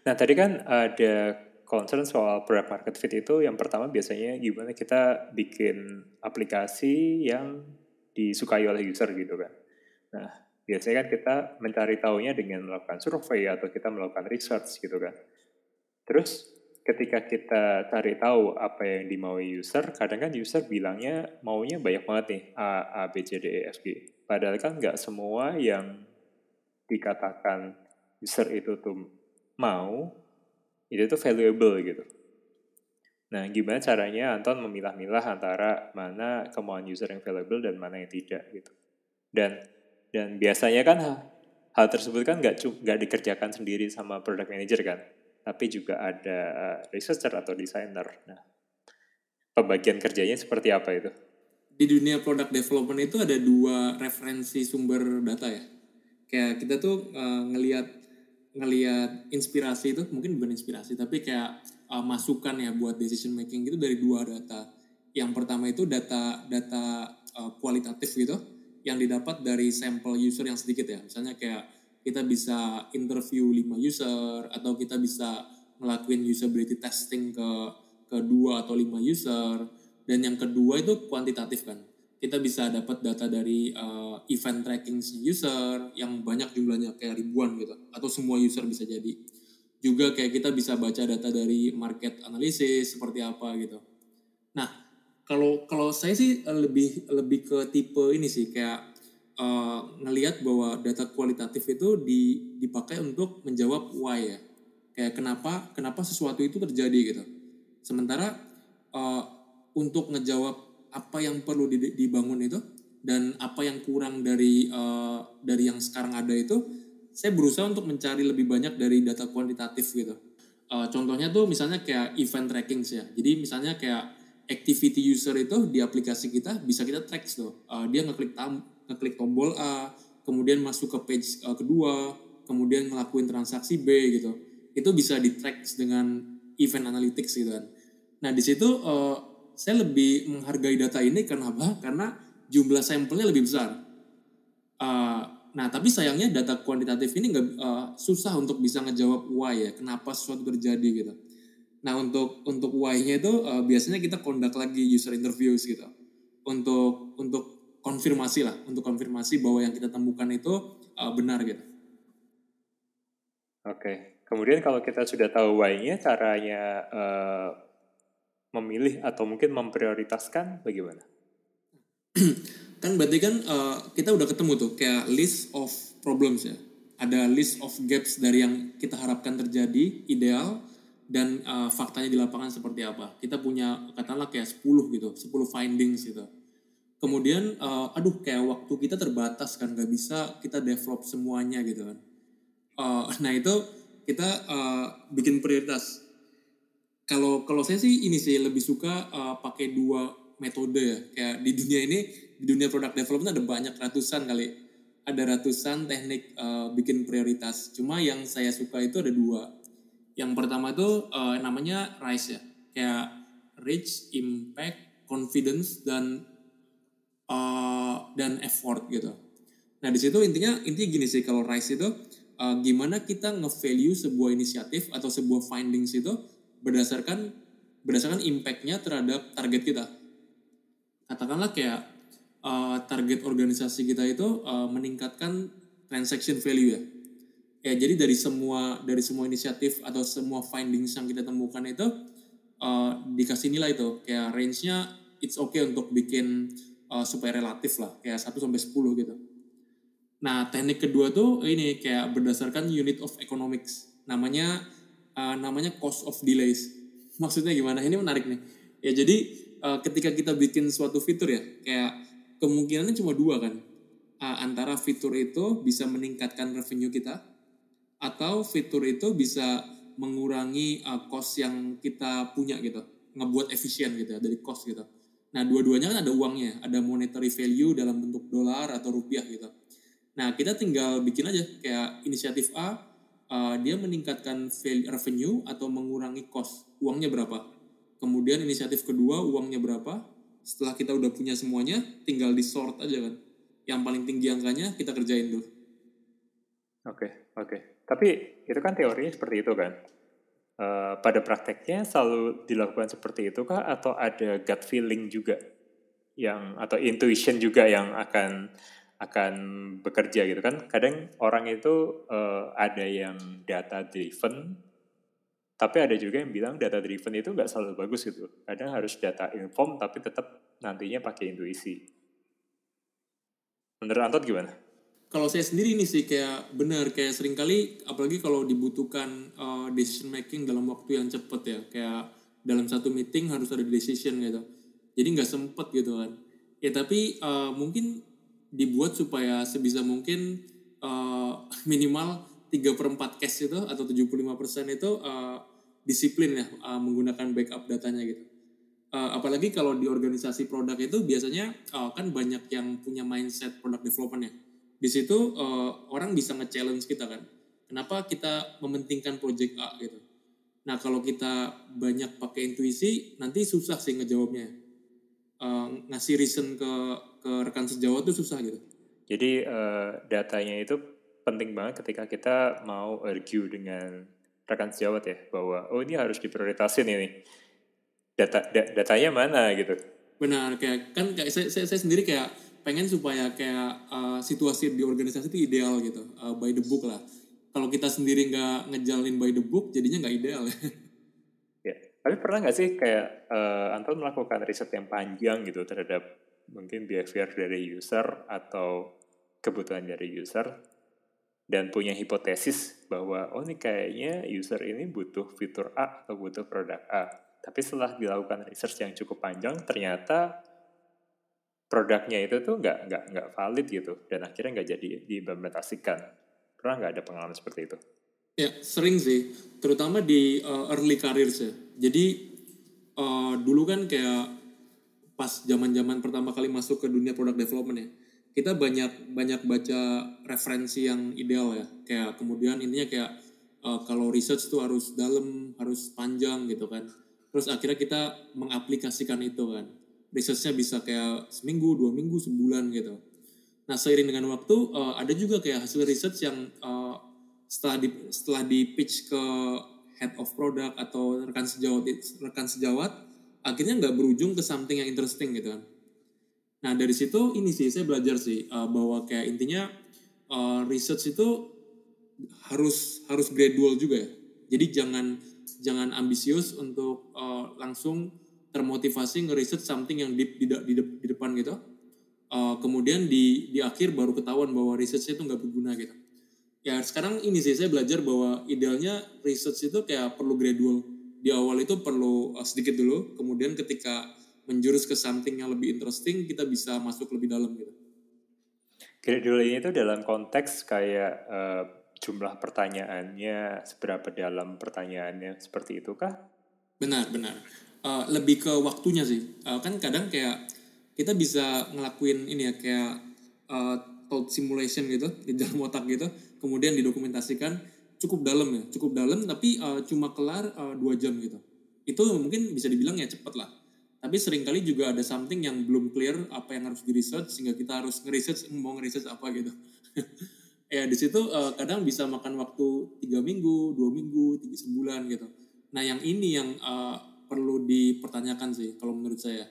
nah tadi kan ada concern soal product market fit itu yang pertama biasanya gimana kita bikin aplikasi yang disukai oleh user gitu kan nah biasanya kan kita mencari tahunya dengan melakukan survei atau kita melakukan research gitu kan terus ketika kita cari tahu apa yang dimaui user, kadang kan user bilangnya maunya banyak banget nih A, A, B, C, D, E, F, G. Padahal kan nggak semua yang dikatakan user itu tuh mau, itu tuh valuable gitu. Nah, gimana caranya Anton memilah-milah antara mana kemauan user yang valuable dan mana yang tidak gitu. Dan dan biasanya kan hal tersebut kan nggak nggak dikerjakan sendiri sama product manager kan, tapi juga ada researcher atau designer. Nah, pembagian kerjanya seperti apa itu? Di dunia product development itu ada dua referensi sumber data ya. Kayak kita tuh uh, ngelihat ngelihat inspirasi itu mungkin bukan inspirasi tapi kayak uh, masukan ya buat decision making itu dari dua data. Yang pertama itu data data uh, kualitatif gitu yang didapat dari sampel user yang sedikit ya. Misalnya kayak kita bisa interview 5 user atau kita bisa ngelakuin usability testing ke ke dua atau lima user. Dan yang kedua itu kuantitatif kan. Kita bisa dapat data dari uh, event tracking user yang banyak jumlahnya kayak ribuan gitu atau semua user bisa jadi. Juga kayak kita bisa baca data dari market analysis seperti apa gitu. Nah kalau kalau saya sih lebih lebih ke tipe ini sih kayak uh, ngelihat bahwa data kualitatif itu di, dipakai untuk menjawab why ya. Kayak kenapa kenapa sesuatu itu terjadi gitu. Sementara uh, untuk ngejawab apa yang perlu dibangun itu dan apa yang kurang dari uh, dari yang sekarang ada itu saya berusaha untuk mencari lebih banyak dari data kuantitatif gitu. Uh, contohnya tuh misalnya kayak event tracking ya. Jadi misalnya kayak activity user itu di aplikasi kita bisa kita track tuh. Uh, dia ngeklik tam ngeklik tombol A, kemudian masuk ke page uh, kedua, kemudian ngelakuin transaksi B gitu. Itu bisa di track dengan event analytics gitu kan. Nah di situ uh, saya lebih menghargai data ini karena apa? Karena jumlah sampelnya lebih besar. Uh, nah tapi sayangnya data kuantitatif ini nggak uh, susah untuk bisa ngejawab why ya, kenapa sesuatu terjadi gitu. Nah untuk untuk why-nya itu uh, biasanya kita conduct lagi user interviews gitu untuk untuk konfirmasi lah, untuk konfirmasi bahwa yang kita temukan itu uh, benar gitu. Oke, kemudian kalau kita sudah tahu why-nya, caranya uh, memilih atau mungkin memprioritaskan bagaimana? kan berarti kan uh, kita udah ketemu tuh kayak list of problems ya. Ada list of gaps dari yang kita harapkan terjadi ideal dan uh, faktanya di lapangan seperti apa. Kita punya katakanlah kayak 10 gitu, 10 findings gitu. Kemudian uh, aduh kayak waktu kita terbatas kan gak bisa kita develop semuanya gitu kan. Uh, nah itu kita uh, bikin prioritas. Kalau kalau saya sih ini sih lebih suka uh, pakai dua metode ya. Kayak di dunia ini di dunia product development ada banyak ratusan kali. Ada ratusan teknik uh, bikin prioritas. Cuma yang saya suka itu ada dua yang pertama itu uh, namanya RISE ya. Kayak reach, impact, confidence dan uh, dan effort gitu. Nah, di situ intinya intinya gini sih kalau RISE itu uh, gimana kita nge-value sebuah inisiatif atau sebuah findings itu berdasarkan berdasarkan impactnya terhadap target kita. Katakanlah kayak uh, target organisasi kita itu uh, meningkatkan transaction value ya ya jadi dari semua dari semua inisiatif atau semua findings yang kita temukan itu uh, dikasih nilai itu kayak range-nya it's okay untuk bikin uh, supaya relatif lah kayak 1 sampai 10 gitu. Nah, teknik kedua tuh ini kayak berdasarkan unit of economics. Namanya uh, namanya cost of delays. Maksudnya gimana? Ini menarik nih. Ya jadi uh, ketika kita bikin suatu fitur ya, kayak kemungkinannya cuma dua kan. Uh, antara fitur itu bisa meningkatkan revenue kita atau fitur itu bisa mengurangi uh, cost yang kita punya gitu. Ngebuat efisien gitu ya, dari cost gitu. Nah dua-duanya kan ada uangnya ada monetary value dalam bentuk dolar atau rupiah gitu. Nah kita tinggal bikin aja kayak inisiatif A uh, dia meningkatkan value, revenue atau mengurangi cost. Uangnya berapa? Kemudian inisiatif kedua uangnya berapa? Setelah kita udah punya semuanya tinggal di sort aja kan. Yang paling tinggi angkanya kita kerjain dulu oke okay, oke. okay. Tapi itu kan teorinya seperti itu kan. Uh, pada prakteknya selalu dilakukan seperti itu kah atau ada gut feeling juga yang atau intuition juga yang akan akan bekerja gitu kan kadang orang itu uh, ada yang data driven tapi ada juga yang bilang data driven itu nggak selalu bagus gitu kadang harus data inform tapi tetap nantinya pakai intuisi menurut Antot gimana? Kalau saya sendiri ini sih kayak benar kayak sering kali apalagi kalau dibutuhkan uh, decision making dalam waktu yang cepat ya kayak dalam satu meeting harus ada decision gitu jadi nggak sempet gitu kan ya tapi uh, mungkin dibuat supaya sebisa mungkin uh, minimal 3 per 4 case itu atau 75% itu uh, disiplin ya uh, menggunakan backup datanya gitu. Uh, apalagi kalau di organisasi produk itu biasanya uh, kan banyak yang punya mindset product development ya. Di situ uh, orang bisa nge-challenge kita kan. Kenapa kita mementingkan project A gitu. Nah kalau kita banyak pakai intuisi nanti susah sih ngejawabnya. Uh, ngasih reason ke ke rekan sejawat tuh susah gitu. Jadi uh, datanya itu penting banget ketika kita mau argue dengan rekan sejawat ya bahwa oh ini harus diprioritasin ini data da, datanya mana gitu. Benar kayak kan kayak saya, saya, saya sendiri kayak pengen supaya kayak uh, situasi di organisasi itu ideal gitu uh, by the book lah. Kalau kita sendiri nggak ngejalin by the book jadinya nggak ideal ya. Tapi pernah nggak sih kayak uh, Anton melakukan riset yang panjang gitu terhadap mungkin behavior dari user atau kebutuhan dari user dan punya hipotesis bahwa oh ini kayaknya user ini butuh fitur A atau butuh produk A. Tapi setelah dilakukan research yang cukup panjang, ternyata produknya itu tuh nggak nggak nggak valid gitu dan akhirnya nggak jadi diimplementasikan. Pernah nggak ada pengalaman seperti itu? Ya sering sih, terutama di uh, early careers ya. Jadi uh, dulu kan kayak pas zaman-zaman pertama kali masuk ke dunia product development ya, kita banyak banyak baca referensi yang ideal ya kayak kemudian intinya kayak uh, kalau research tuh harus dalam harus panjang gitu kan terus akhirnya kita mengaplikasikan itu kan researchnya bisa kayak seminggu dua minggu sebulan gitu nah seiring dengan waktu uh, ada juga kayak hasil research yang uh, setelah di setelah di pitch ke head of product atau rekan sejawat rekan sejawat akhirnya nggak berujung ke something yang interesting gitu kan Nah dari situ ini sih saya belajar sih uh, bahwa kayak intinya uh, research itu harus harus gradual juga ya. Jadi jangan jangan ambisius untuk uh, langsung termotivasi nge-research something yang deep di, di, di depan gitu. Uh, kemudian di di akhir baru ketahuan bahwa researchnya itu nggak berguna gitu. Ya sekarang ini sih saya belajar bahwa idealnya research itu kayak perlu gradual. Di awal itu perlu uh, sedikit dulu, kemudian ketika menjurus ke something yang lebih interesting, kita bisa masuk lebih dalam gitu. Gradual ini itu dalam konteks kayak uh, jumlah pertanyaannya, seberapa dalam pertanyaannya, seperti itu kah? Benar, benar. Uh, lebih ke waktunya sih. Uh, kan kadang kayak kita bisa ngelakuin ini ya kayak uh, thought simulation gitu di dalam otak gitu, kemudian didokumentasikan cukup dalam ya, cukup dalam tapi uh, cuma kelar uh, dua jam gitu. Itu mungkin bisa dibilang ya cepet lah tapi sering kali juga ada something yang belum clear apa yang harus di research sehingga kita harus nge-research mau nge-research apa gitu ya di situ uh, kadang bisa makan waktu tiga minggu dua minggu tiga sebulan gitu nah yang ini yang uh, perlu dipertanyakan sih kalau menurut saya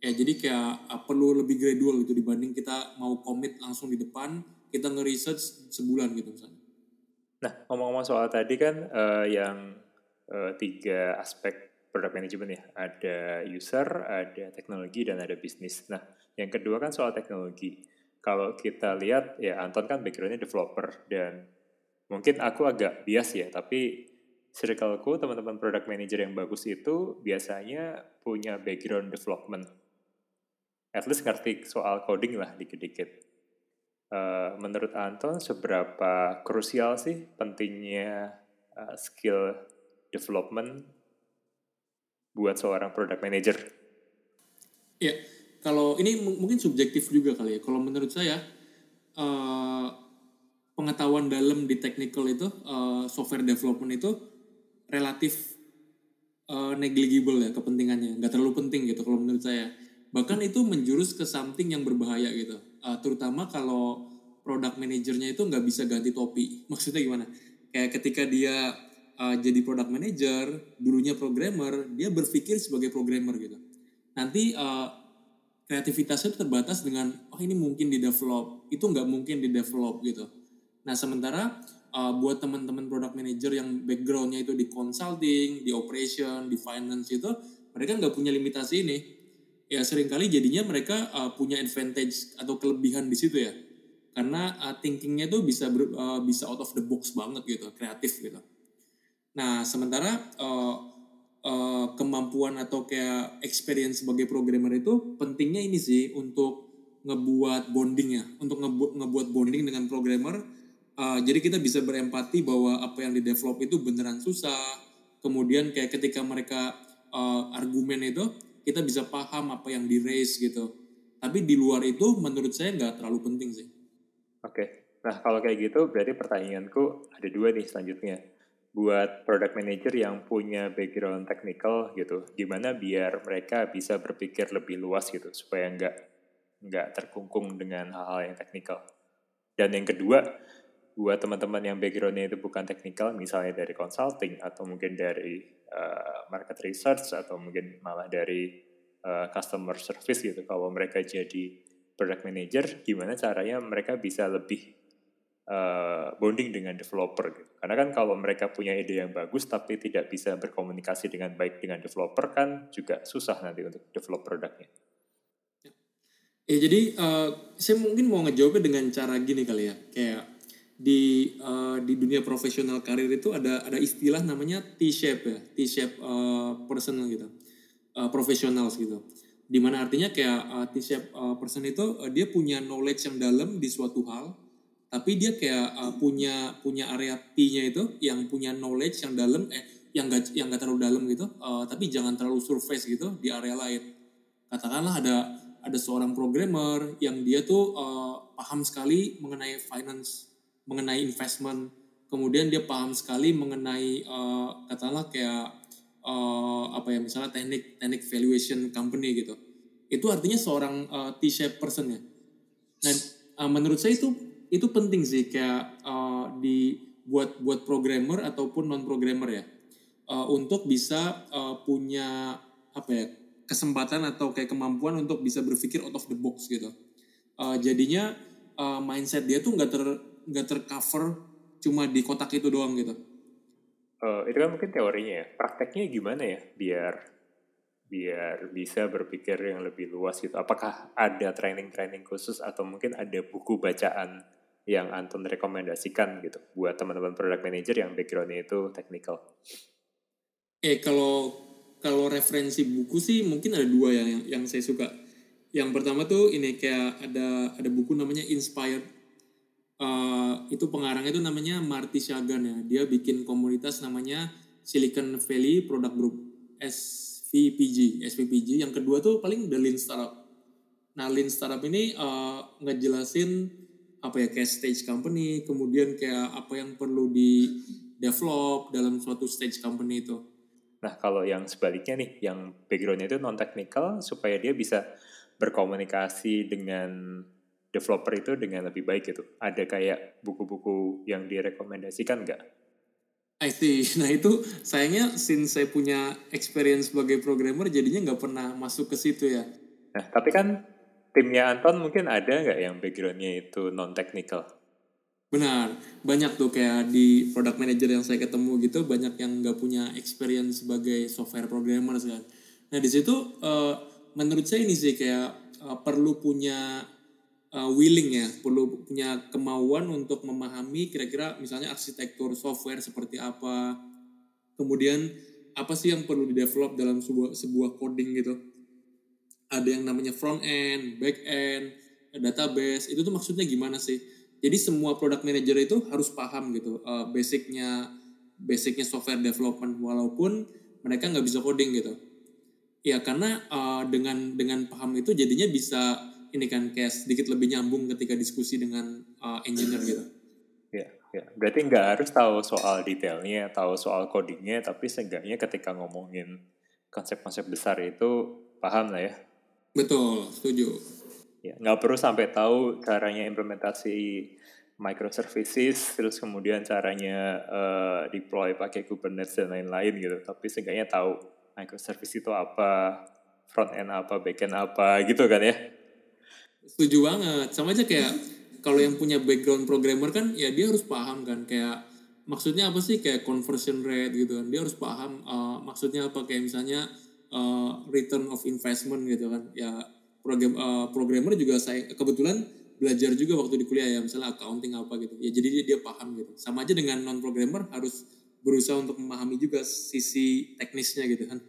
ya jadi kayak uh, perlu lebih gradual gitu dibanding kita mau komit langsung di depan kita nge-research sebulan gitu misalnya nah ngomong-ngomong soal tadi kan uh, yang uh, tiga aspek product management ya. Ada user, ada teknologi, dan ada bisnis. Nah, yang kedua kan soal teknologi. Kalau kita lihat, ya Anton kan backgroundnya developer, dan mungkin aku agak bias ya, tapi circleku, teman-teman product manager yang bagus itu biasanya punya background development. At least ngerti soal coding lah dikit-dikit. Uh, menurut Anton, seberapa krusial sih pentingnya uh, skill development buat seorang product manager? Ya, kalau ini mungkin subjektif juga kali ya. Kalau menurut saya uh, pengetahuan dalam di technical itu uh, software development itu relatif uh, negligible ya kepentingannya, nggak terlalu penting gitu kalau menurut saya. Bahkan itu menjurus ke something yang berbahaya gitu. Uh, terutama kalau product manajernya itu nggak bisa ganti topi. Maksudnya gimana? Kayak ketika dia uh, jadi product manager, dulunya programmer, dia berpikir sebagai programmer gitu. Nanti uh, kreativitasnya terbatas dengan oh ini mungkin di develop, itu nggak mungkin di develop gitu. Nah sementara uh, buat teman-teman product manager yang backgroundnya itu di consulting, di operation, di finance itu mereka nggak punya limitasi ini. Ya sering kali jadinya mereka uh, punya advantage atau kelebihan di situ ya. Karena uh, thinkingnya itu bisa ber, uh, bisa out of the box banget gitu, kreatif gitu. Nah, sementara uh, uh, kemampuan atau kayak experience sebagai programmer itu pentingnya ini sih untuk ngebuat bonding ya, untuk ngebuat ngebuat bonding dengan programmer Uh, jadi kita bisa berempati bahwa apa yang di develop itu beneran susah. Kemudian kayak ketika mereka uh, argumen itu kita bisa paham apa yang di raise gitu. Tapi di luar itu menurut saya nggak terlalu penting sih. Oke, okay. nah kalau kayak gitu berarti pertanyaanku ada dua nih selanjutnya. Buat product manager yang punya background technical gitu, gimana biar mereka bisa berpikir lebih luas gitu supaya nggak nggak terkungkung dengan hal-hal yang teknikal. Dan yang kedua, buat teman-teman yang backgroundnya itu bukan teknikal, misalnya dari consulting atau mungkin dari uh, market research atau mungkin malah dari uh, customer service gitu, kalau mereka jadi product manager, gimana caranya mereka bisa lebih uh, bonding dengan developer gitu. Karena kan kalau mereka punya ide yang bagus tapi tidak bisa berkomunikasi dengan baik dengan developer kan juga susah nanti untuk develop produknya. Ya jadi uh, saya mungkin mau ngejawabnya dengan cara gini kali ya, kayak di uh, di dunia profesional karir itu ada ada istilah namanya T-shape ya, T-shape uh, personal gitu, uh, profesional gitu. Di mana artinya kayak uh, T-shape uh, person itu uh, dia punya knowledge yang dalam di suatu hal, tapi dia kayak uh, punya punya area T-nya itu yang punya knowledge yang dalam eh yang gak yang gak terlalu dalam gitu, uh, tapi jangan terlalu surface gitu di area lain. Katakanlah ada ada seorang programmer yang dia tuh uh, paham sekali mengenai finance mengenai investment. Kemudian dia paham sekali mengenai uh, katakanlah kayak uh, apa ya misalnya teknik teknik valuation company gitu. Itu artinya seorang uh, T-shape person ya dan uh, menurut saya itu itu penting sih kayak uh, di buat buat programmer ataupun non programmer ya. Uh, untuk bisa uh, punya apa ya kesempatan atau kayak kemampuan untuk bisa berpikir out of the box gitu. Uh, jadinya uh, mindset dia tuh nggak ter nggak tercover cuma di kotak itu doang gitu. Uh, itu kan mungkin teorinya ya. Prakteknya gimana ya biar biar bisa berpikir yang lebih luas gitu. Apakah ada training-training khusus atau mungkin ada buku bacaan yang Anton rekomendasikan gitu buat teman-teman product manager yang backgroundnya itu technical? Eh kalau kalau referensi buku sih mungkin ada dua ya yang, yang saya suka. Yang pertama tuh ini kayak ada ada buku namanya Inspired uh, itu pengarangnya itu namanya Marty Shagan ya. Dia bikin komunitas namanya Silicon Valley Product Group SVPG. SVPG. Yang kedua tuh paling The Lean Startup. Nah, Lean Startup ini uh, ngejelasin apa ya kayak stage company, kemudian kayak apa yang perlu di develop dalam suatu stage company itu. Nah, kalau yang sebaliknya nih, yang backgroundnya itu non technical supaya dia bisa berkomunikasi dengan developer itu dengan lebih baik gitu. Ada kayak buku-buku yang direkomendasikan nggak? I see. Nah itu sayangnya since saya punya experience sebagai programmer jadinya nggak pernah masuk ke situ ya. Nah tapi kan timnya Anton mungkin ada nggak yang backgroundnya itu non technical? Benar, banyak tuh kayak di product manager yang saya ketemu gitu banyak yang nggak punya experience sebagai software programmer kan. Nah di situ uh, menurut saya ini sih kayak uh, perlu punya uh, willing ya, perlu punya kemauan untuk memahami kira-kira misalnya arsitektur software seperti apa, kemudian apa sih yang perlu di-develop dalam sebuah sebuah coding gitu. Ada yang namanya front end, back end, database, itu tuh maksudnya gimana sih? Jadi semua product manager itu harus paham gitu, uh, basicnya basicnya software development walaupun mereka nggak bisa coding gitu. Ya karena uh, dengan dengan paham itu jadinya bisa ini kan kayak sedikit lebih nyambung ketika diskusi dengan uh, engineer gitu. Ya, ya. Berarti nggak harus tahu soal detailnya, tahu soal codingnya, tapi seenggaknya ketika ngomongin konsep-konsep besar itu paham lah ya. Betul, setuju. Ya, nggak perlu sampai tahu caranya implementasi microservices, terus kemudian caranya uh, deploy pakai Kubernetes dan lain-lain gitu. Tapi seenggaknya tahu microservice itu apa, front end apa, back end apa gitu kan ya. Setuju banget. Sama aja kayak kalau yang punya background programmer kan ya dia harus paham kan kayak maksudnya apa sih kayak conversion rate gitu kan. Dia harus paham uh, maksudnya apa kayak misalnya uh, return of investment gitu kan. Ya program uh, programmer juga saya kebetulan belajar juga waktu di kuliah ya misalnya accounting apa gitu. Ya jadi dia, dia paham gitu. Sama aja dengan non programmer harus berusaha untuk memahami juga sisi teknisnya gitu kan.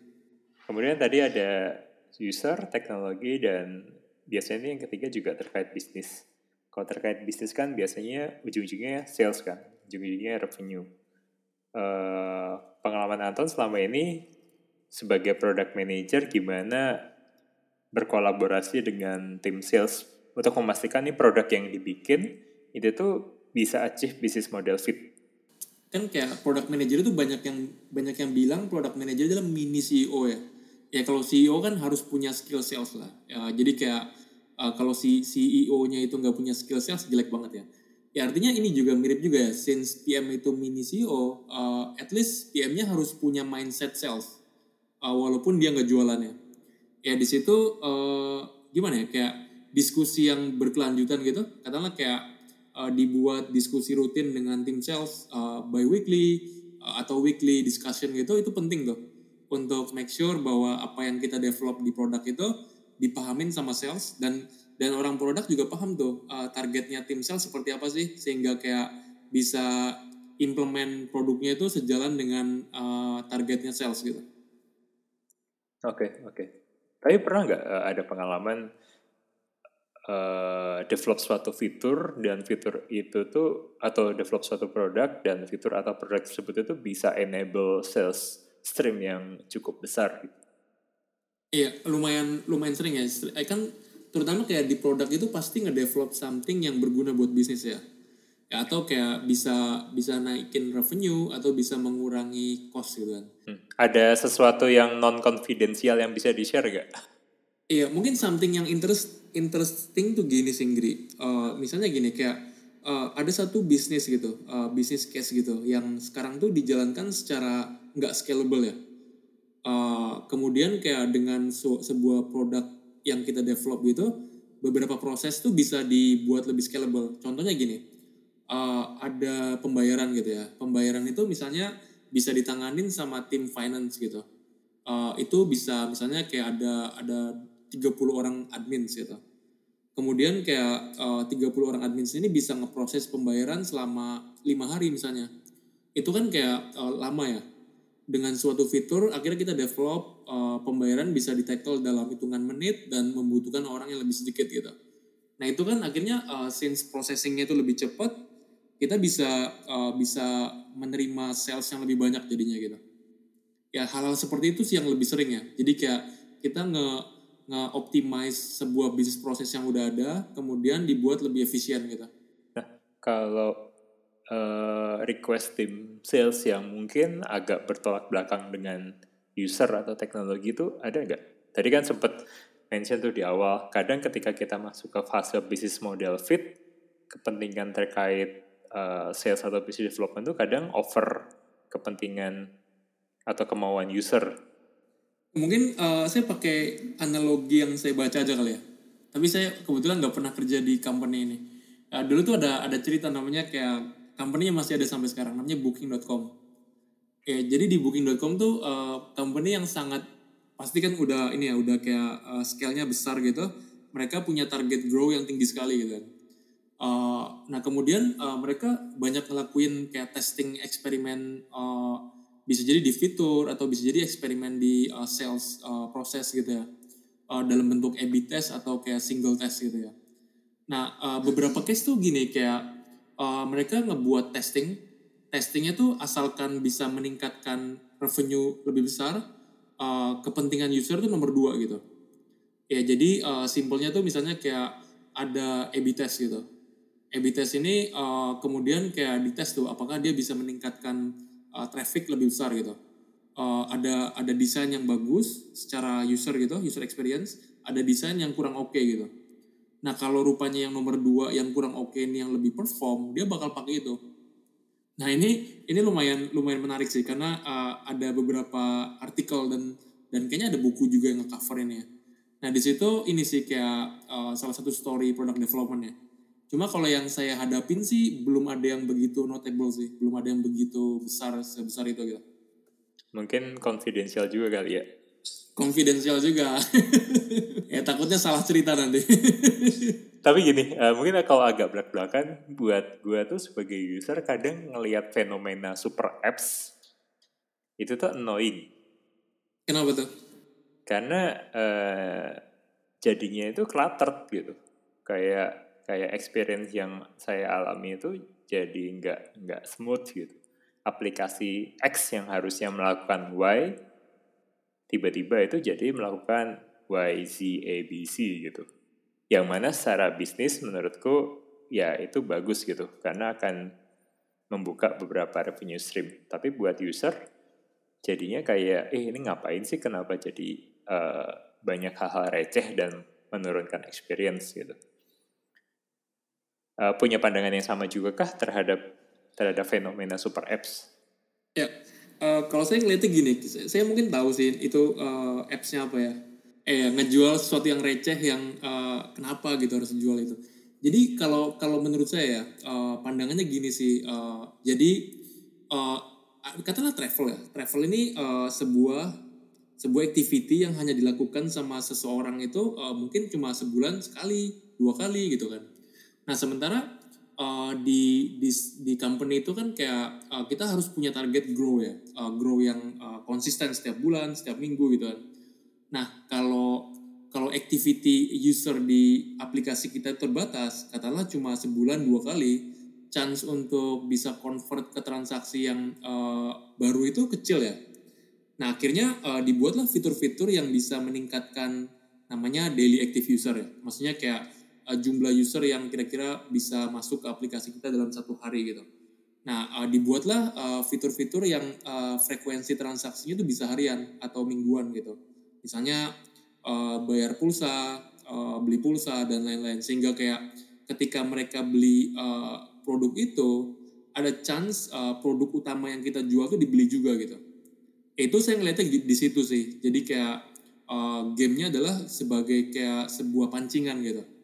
Kemudian tadi ada user, teknologi dan biasanya yang ketiga juga terkait bisnis. kalau terkait bisnis kan biasanya ujung-ujungnya sales kan, ujung-ujungnya revenue. Uh, pengalaman Anton selama ini sebagai product manager gimana berkolaborasi dengan tim sales untuk memastikan nih produk yang dibikin itu tuh bisa achieve business model fit. Kan kayak product manager itu banyak yang banyak yang bilang product manager adalah mini CEO ya. Ya kalau CEO kan harus punya skill sales lah. Ya, jadi kayak uh, kalau si CEO-nya itu nggak punya skill sales jelek banget ya. Ya artinya ini juga mirip juga ya, since PM itu mini CEO, uh, at least PM-nya harus punya mindset sales, uh, walaupun dia nggak jualannya. Ya. Di situ uh, gimana ya, kayak diskusi yang berkelanjutan gitu, katakanlah kayak uh, dibuat diskusi rutin dengan tim sales uh, by weekly uh, atau weekly discussion gitu, itu penting tuh. Untuk make sure bahwa apa yang kita develop di produk itu dipahamin sama sales dan dan orang produk juga paham tuh uh, targetnya tim sales seperti apa sih sehingga kayak bisa implement produknya itu sejalan dengan uh, targetnya sales gitu. Oke okay, oke. Okay. Tapi pernah nggak uh, ada pengalaman uh, develop suatu fitur dan fitur itu tuh atau develop suatu produk dan fitur atau produk tersebut itu bisa enable sales stream yang cukup besar gitu? Iya lumayan lumayan sering ya. Kan terutama kayak di produk itu pasti ngedevelop something yang berguna buat bisnis ya. ya atau kayak bisa bisa naikin revenue atau bisa mengurangi cost gitu kan. Hmm. Ada sesuatu yang non konfidensial yang bisa di share gak? Iya mungkin something yang interest interesting tuh gini sih Gri. Uh, misalnya gini kayak uh, ada satu bisnis gitu, uh, bisnis case gitu yang sekarang tuh dijalankan secara nggak scalable ya. Uh, kemudian kayak dengan sebuah produk yang kita develop gitu beberapa proses tuh bisa dibuat lebih scalable. Contohnya gini uh, ada pembayaran gitu ya. Pembayaran itu misalnya bisa ditanganin sama tim finance gitu. Uh, itu bisa misalnya kayak ada ada 30 orang admin gitu. Kemudian kayak uh, 30 orang admin ini bisa ngeproses pembayaran selama lima hari misalnya. Itu kan kayak uh, lama ya dengan suatu fitur akhirnya kita develop uh, pembayaran bisa di tackle dalam hitungan menit dan membutuhkan orang yang lebih sedikit gitu. Nah itu kan akhirnya uh, since processingnya itu lebih cepat, kita bisa uh, bisa menerima sales yang lebih banyak jadinya gitu. Ya hal-hal seperti itu sih yang lebih sering ya. Jadi kayak kita nge nge-optimize sebuah bisnis proses yang udah ada, kemudian dibuat lebih efisien gitu. Nah kalau uh, request tim sales yang mungkin agak bertolak belakang dengan user atau teknologi itu ada nggak? Tadi kan sempat mention tuh di awal, kadang ketika kita masuk ke fase business model fit, kepentingan terkait uh, sales atau business development itu kadang over kepentingan atau kemauan user. Mungkin uh, saya pakai analogi yang saya baca aja kali ya. Tapi saya kebetulan nggak pernah kerja di company ini. Uh, dulu tuh ada ada cerita namanya kayak company masih ada sampai sekarang namanya booking.com ya jadi di booking.com tuh uh, company yang sangat pasti kan udah ini ya udah kayak uh, scale-nya besar gitu mereka punya target grow yang tinggi sekali gitu kan. Uh, nah kemudian uh, mereka banyak ngelakuin kayak testing eksperimen uh, bisa jadi di fitur atau bisa jadi eksperimen di uh, sales uh, proses gitu ya. Uh, dalam bentuk A/B test atau kayak single test gitu ya. Nah uh, beberapa case tuh gini kayak uh, mereka ngebuat testing. Testingnya tuh asalkan bisa meningkatkan revenue lebih besar uh, kepentingan user tuh nomor dua gitu. Ya jadi uh, simpelnya tuh misalnya kayak ada A/B test gitu. A/B test ini uh, kemudian kayak dites tuh apakah dia bisa meningkatkan uh, traffic lebih besar gitu. Uh, ada ada desain yang bagus secara user gitu user experience. Ada desain yang kurang oke okay, gitu Nah kalau rupanya yang nomor dua yang kurang oke ini yang lebih perform, dia bakal pakai itu. Nah ini ini lumayan lumayan menarik sih karena uh, ada beberapa artikel dan dan kayaknya ada buku juga yang nge-cover ini ya. Nah di situ ini sih kayak uh, salah satu story product development ya. Cuma kalau yang saya hadapin sih belum ada yang begitu notable sih, belum ada yang begitu besar sebesar itu gitu. Mungkin confidential juga kali ya Confidential juga. ya takutnya salah cerita nanti. Tapi gini, uh, mungkin kalau agak belak-belakan, buat gue tuh sebagai user kadang ngelihat fenomena super apps itu tuh annoying. Kenapa tuh? Karena uh, jadinya itu cluttered gitu. Kayak kayak experience yang saya alami itu jadi nggak nggak smooth gitu aplikasi X yang harusnya melakukan Y tiba-tiba itu jadi melakukan Y Z A B C gitu. Yang mana secara bisnis menurutku ya itu bagus gitu karena akan membuka beberapa revenue stream. Tapi buat user jadinya kayak eh ini ngapain sih? Kenapa jadi uh, banyak hal-hal receh dan menurunkan experience? gitu. Uh, punya pandangan yang sama juga kah terhadap terhadap fenomena super apps? Ya uh, kalau saya ngeliatnya gini saya mungkin tahu sih itu uh, appsnya apa ya eh ngejual sesuatu yang receh yang uh, kenapa gitu harus dijual itu jadi kalau kalau menurut saya ya uh, pandangannya gini sih. Uh, jadi uh, katakanlah travel ya. Travel ini uh, sebuah sebuah activity yang hanya dilakukan sama seseorang itu uh, mungkin cuma sebulan sekali, dua kali gitu kan. Nah sementara uh, di, di di company itu kan kayak uh, kita harus punya target grow ya, uh, grow yang uh, konsisten setiap bulan, setiap minggu gitu kan. Nah kalau kalau activity user di aplikasi kita terbatas, katakanlah cuma sebulan dua kali, chance untuk bisa convert ke transaksi yang uh, baru itu kecil ya. Nah akhirnya uh, dibuatlah fitur-fitur yang bisa meningkatkan namanya daily active user ya. Maksudnya kayak uh, jumlah user yang kira-kira bisa masuk ke aplikasi kita dalam satu hari gitu. Nah uh, dibuatlah fitur fitur-fitur yang uh, frekuensi transaksinya itu bisa harian atau mingguan gitu. Misalnya uh, bayar pulsa, uh, beli pulsa dan lain-lain sehingga kayak ketika mereka beli uh, produk itu ada chance uh, produk utama yang kita jual tuh dibeli juga gitu. Itu saya ngeliatnya di, di situ sih. Jadi kayak uh, gamenya adalah sebagai kayak sebuah pancingan gitu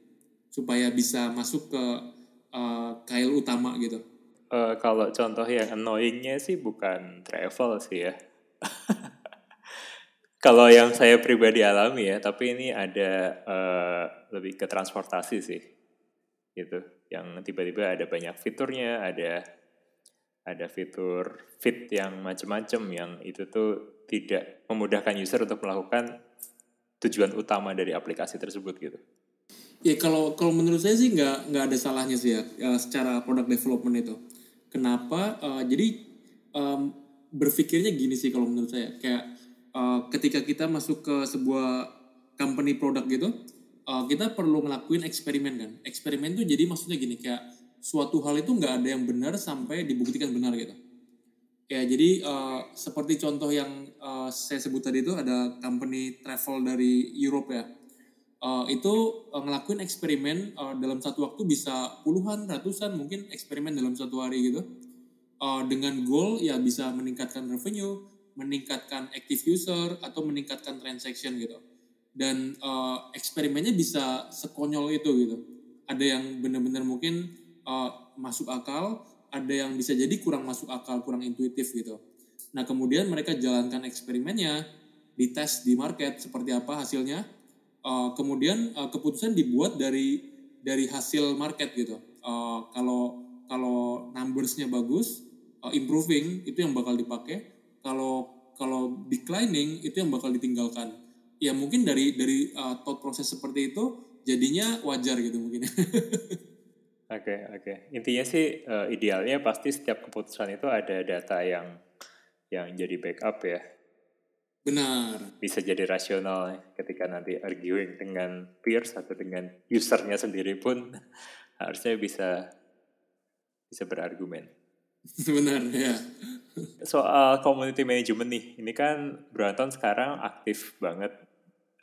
supaya bisa masuk ke uh, kail utama gitu. Uh, kalau contoh yang annoyingnya sih bukan travel sih ya. Kalau yang saya pribadi alami ya, tapi ini ada uh, lebih ke transportasi sih, gitu. Yang tiba-tiba ada banyak fiturnya, ada ada fitur fit yang macam-macam yang itu tuh tidak memudahkan user untuk melakukan tujuan utama dari aplikasi tersebut gitu. Ya kalau kalau menurut saya sih nggak nggak ada salahnya sih ya, ya secara product development itu. Kenapa? Uh, jadi um, berpikirnya gini sih kalau menurut saya kayak uh, ketika kita masuk ke sebuah company produk gitu, uh, kita perlu ngelakuin eksperimen kan. Eksperimen tuh jadi maksudnya gini kayak suatu hal itu nggak ada yang benar sampai dibuktikan benar gitu. Ya jadi uh, seperti contoh yang uh, saya sebut tadi itu ada company travel dari Europe ya. Uh, itu uh, ngelakuin eksperimen uh, dalam satu waktu bisa puluhan, ratusan mungkin eksperimen dalam satu hari gitu. Uh, dengan goal ya bisa meningkatkan revenue, meningkatkan active user atau meningkatkan transaction gitu. Dan uh, eksperimennya bisa sekonyol itu gitu. Ada yang benar-benar mungkin uh, masuk akal, ada yang bisa jadi kurang masuk akal, kurang intuitif gitu. Nah kemudian mereka jalankan eksperimennya, dites di market seperti apa hasilnya. Uh, kemudian uh, keputusan dibuat dari dari hasil market gitu. Uh, kalau kalau numbersnya bagus, uh, improving itu yang bakal dipakai kalau kalau declining itu yang bakal ditinggalkan ya mungkin dari dari uh, thought proses seperti itu jadinya wajar gitu mungkin Oke okay, oke okay. intinya sih uh, idealnya pasti setiap keputusan itu ada data yang yang jadi backup ya benar bisa jadi rasional ketika nanti arguing dengan peers atau dengan usernya sendiri pun harusnya bisa bisa berargumen benar ya soal community management nih, ini kan Brunton sekarang aktif banget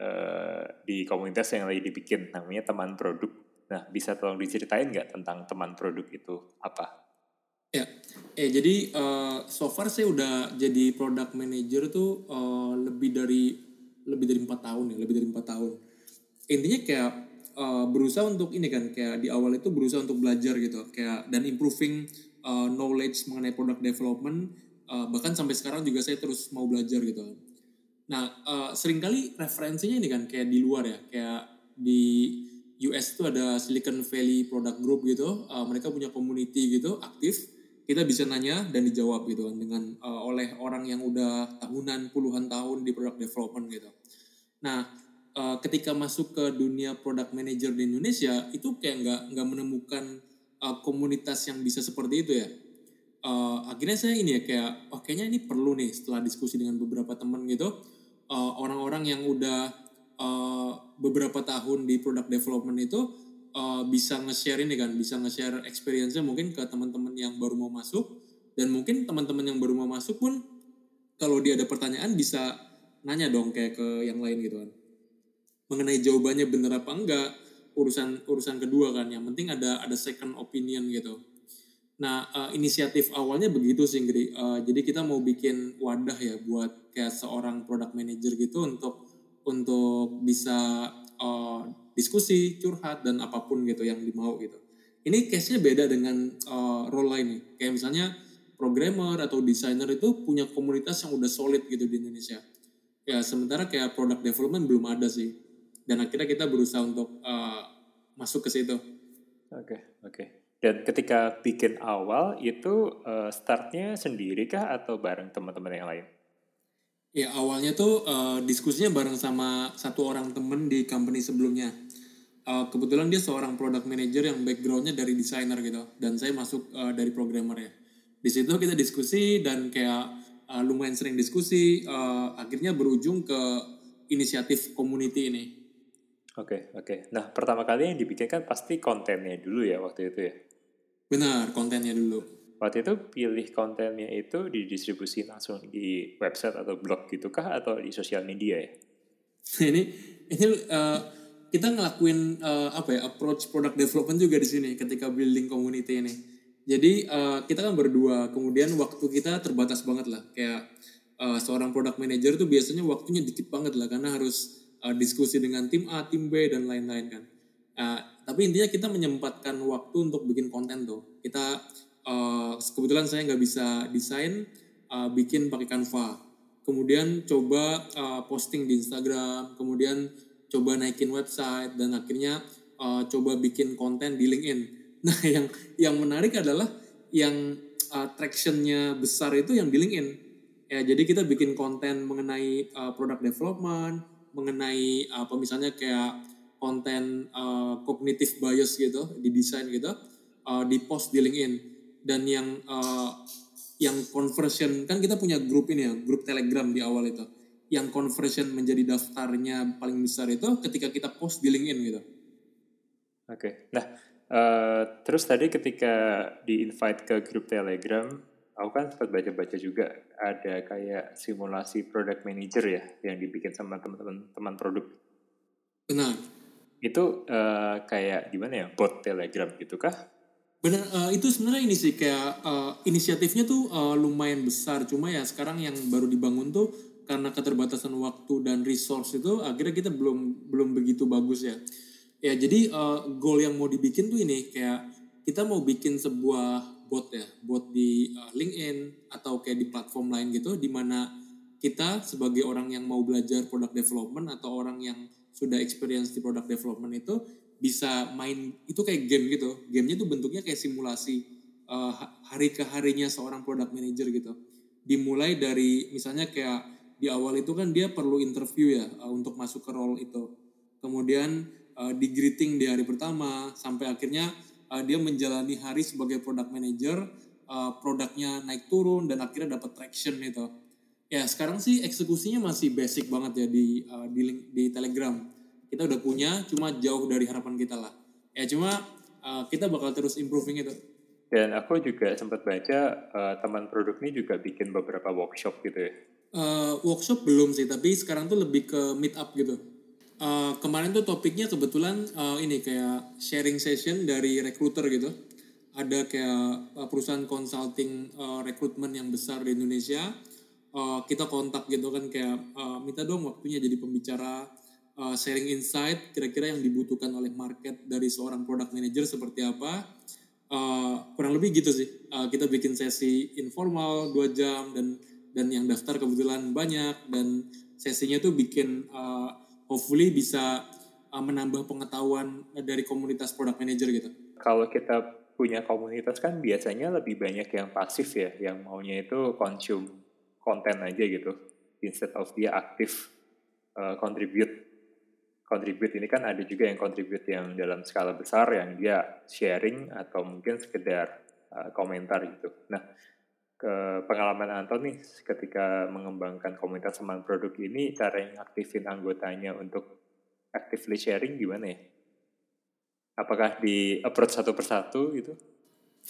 uh, di komunitas yang lagi dibikin, namanya teman produk. Nah, bisa tolong diceritain nggak tentang teman produk itu apa? Ya, eh jadi uh, so far saya udah jadi product manager tuh uh, lebih dari lebih dari empat tahun ya, lebih dari empat tahun. Intinya kayak uh, berusaha untuk ini kan, kayak di awal itu berusaha untuk belajar gitu, kayak dan improving uh, knowledge mengenai product development uh, bahkan sampai sekarang juga saya terus mau belajar gitu nah uh, sering kali referensinya ini kan kayak di luar ya kayak di US itu ada Silicon Valley Product Group gitu uh, mereka punya community gitu aktif kita bisa nanya dan dijawab gitu kan dengan uh, oleh orang yang udah tahunan puluhan tahun di product development gitu. Nah uh, ketika masuk ke dunia product manager di Indonesia itu kayak nggak nggak menemukan uh, komunitas yang bisa seperti itu ya. Uh, akhirnya saya ini ya kayak oh kayaknya ini perlu nih setelah diskusi dengan beberapa teman gitu uh, orang-orang yang udah uh, beberapa tahun di product development itu uh, bisa nge-share ini kan bisa nge-share experience-nya mungkin ke teman-teman yang baru mau masuk. Dan mungkin teman-teman yang baru mau masuk pun kalau dia ada pertanyaan bisa nanya dong kayak ke yang lain gitu kan. Mengenai jawabannya benar apa enggak urusan urusan kedua kan. Yang penting ada ada second opinion gitu. Nah, uh, inisiatif awalnya begitu sih, Gri. Uh, jadi kita mau bikin wadah ya buat kayak seorang product manager gitu untuk untuk bisa uh, diskusi, curhat dan apa pun gitu yang dimau gitu. Ini case-nya beda dengan uh, role lain nih. Kayak misalnya programmer atau designer itu punya komunitas yang udah solid gitu di Indonesia. Ya sementara kayak product development belum ada sih. Dan akhirnya kita berusaha untuk uh, masuk ke situ. Oke, okay, oke. Okay. Dan ketika bikin awal itu uh, startnya sendiri kah atau bareng teman-teman yang lain? Ya awalnya tuh uh, diskusinya bareng sama satu orang temen di company sebelumnya. Uh, kebetulan dia seorang product manager yang backgroundnya dari designer gitu, dan saya masuk uh, dari programmer ya. Di situ kita diskusi dan kayak uh, lumayan sering diskusi, uh, akhirnya berujung ke inisiatif community ini. Oke, okay, oke. Okay. Nah, pertama kali yang dibikin kan pasti kontennya dulu ya waktu itu ya? Benar, kontennya dulu. Waktu itu pilih kontennya itu didistribusi langsung di website atau blog gitu kah atau di sosial media ya? ini ini uh, kita ngelakuin uh, apa ya approach product development juga di sini ketika building community ini. Jadi uh, kita kan berdua, kemudian waktu kita terbatas banget lah. Kayak uh, seorang product manager tuh biasanya waktunya dikit banget lah karena harus uh, diskusi dengan tim A, tim B dan lain-lain kan. Uh, tapi intinya kita menyempatkan waktu untuk bikin konten tuh kita uh, kebetulan saya nggak bisa desain uh, bikin pakai Canva kemudian coba uh, posting di Instagram kemudian coba naikin website dan akhirnya uh, coba bikin konten di LinkedIn. Nah yang yang menarik adalah yang uh, tractionnya besar itu yang di LinkedIn. Ya jadi kita bikin konten mengenai uh, product development mengenai apa misalnya kayak konten uh, bias gitu di desain gitu uh, di post di LinkedIn. Dan yang uh, yang conversion kan kita punya grup ini ya grup Telegram di awal itu yang conversion menjadi daftarnya paling besar itu ketika kita post di LinkedIn gitu. Oke, okay. nah uh, terus tadi ketika di invite ke grup Telegram, aku kan sempat baca-baca juga ada kayak simulasi product manager ya yang dibikin sama teman-teman teman produk. Benar itu uh, kayak gimana ya bot telegram gitu kah benar uh, itu sebenarnya ini sih kayak uh, inisiatifnya tuh uh, lumayan besar cuma ya sekarang yang baru dibangun tuh karena keterbatasan waktu dan resource itu akhirnya kita belum belum begitu bagus ya ya jadi uh, goal yang mau dibikin tuh ini kayak kita mau bikin sebuah bot ya bot di uh, LinkedIn atau kayak di platform lain gitu di mana kita sebagai orang yang mau belajar product development atau orang yang sudah experience di product development itu bisa main itu kayak game gitu. Gamenya tuh bentuknya kayak simulasi uh, hari ke harinya seorang product manager gitu. Dimulai dari misalnya kayak di awal itu kan dia perlu interview ya uh, untuk masuk ke role itu. Kemudian uh, di greeting di hari pertama sampai akhirnya uh, dia menjalani hari sebagai product manager, uh, produknya naik turun dan akhirnya dapat traction itu Ya sekarang sih eksekusinya masih basic banget ya di uh, di, link, di Telegram. Kita udah punya, cuma jauh dari harapan kita lah. Ya cuma uh, kita bakal terus improving itu. Dan aku juga sempat baca uh, teman produk ini juga bikin beberapa workshop gitu ya. Uh, workshop belum sih, tapi sekarang tuh lebih ke meet up gitu. Uh, kemarin tuh topiknya kebetulan uh, ini kayak sharing session dari recruiter gitu. Ada kayak uh, perusahaan consulting uh, rekrutmen yang besar di Indonesia uh, kita kontak gitu kan kayak uh, minta dong waktunya jadi pembicara uh, sharing insight kira-kira yang dibutuhkan oleh market dari seorang product manager seperti apa uh, kurang lebih gitu sih uh, kita bikin sesi informal dua jam dan dan yang daftar kebetulan banyak dan sesinya tuh bikin uh, hopefully bisa uh, menambah pengetahuan dari komunitas product manager gitu. Kalau kita punya komunitas kan biasanya lebih banyak yang pasif ya yang maunya itu consume konten aja gitu. Instead of dia aktif uh, contribute contribute. Ini kan ada juga yang contribute yang dalam skala besar yang dia sharing atau mungkin sekedar uh, komentar gitu. Nah, ke pengalaman Anton nih ketika mengembangkan komunitas teman produk ini cara yang aktifin anggotanya untuk actively sharing gimana ya? Apakah di approach satu persatu gitu?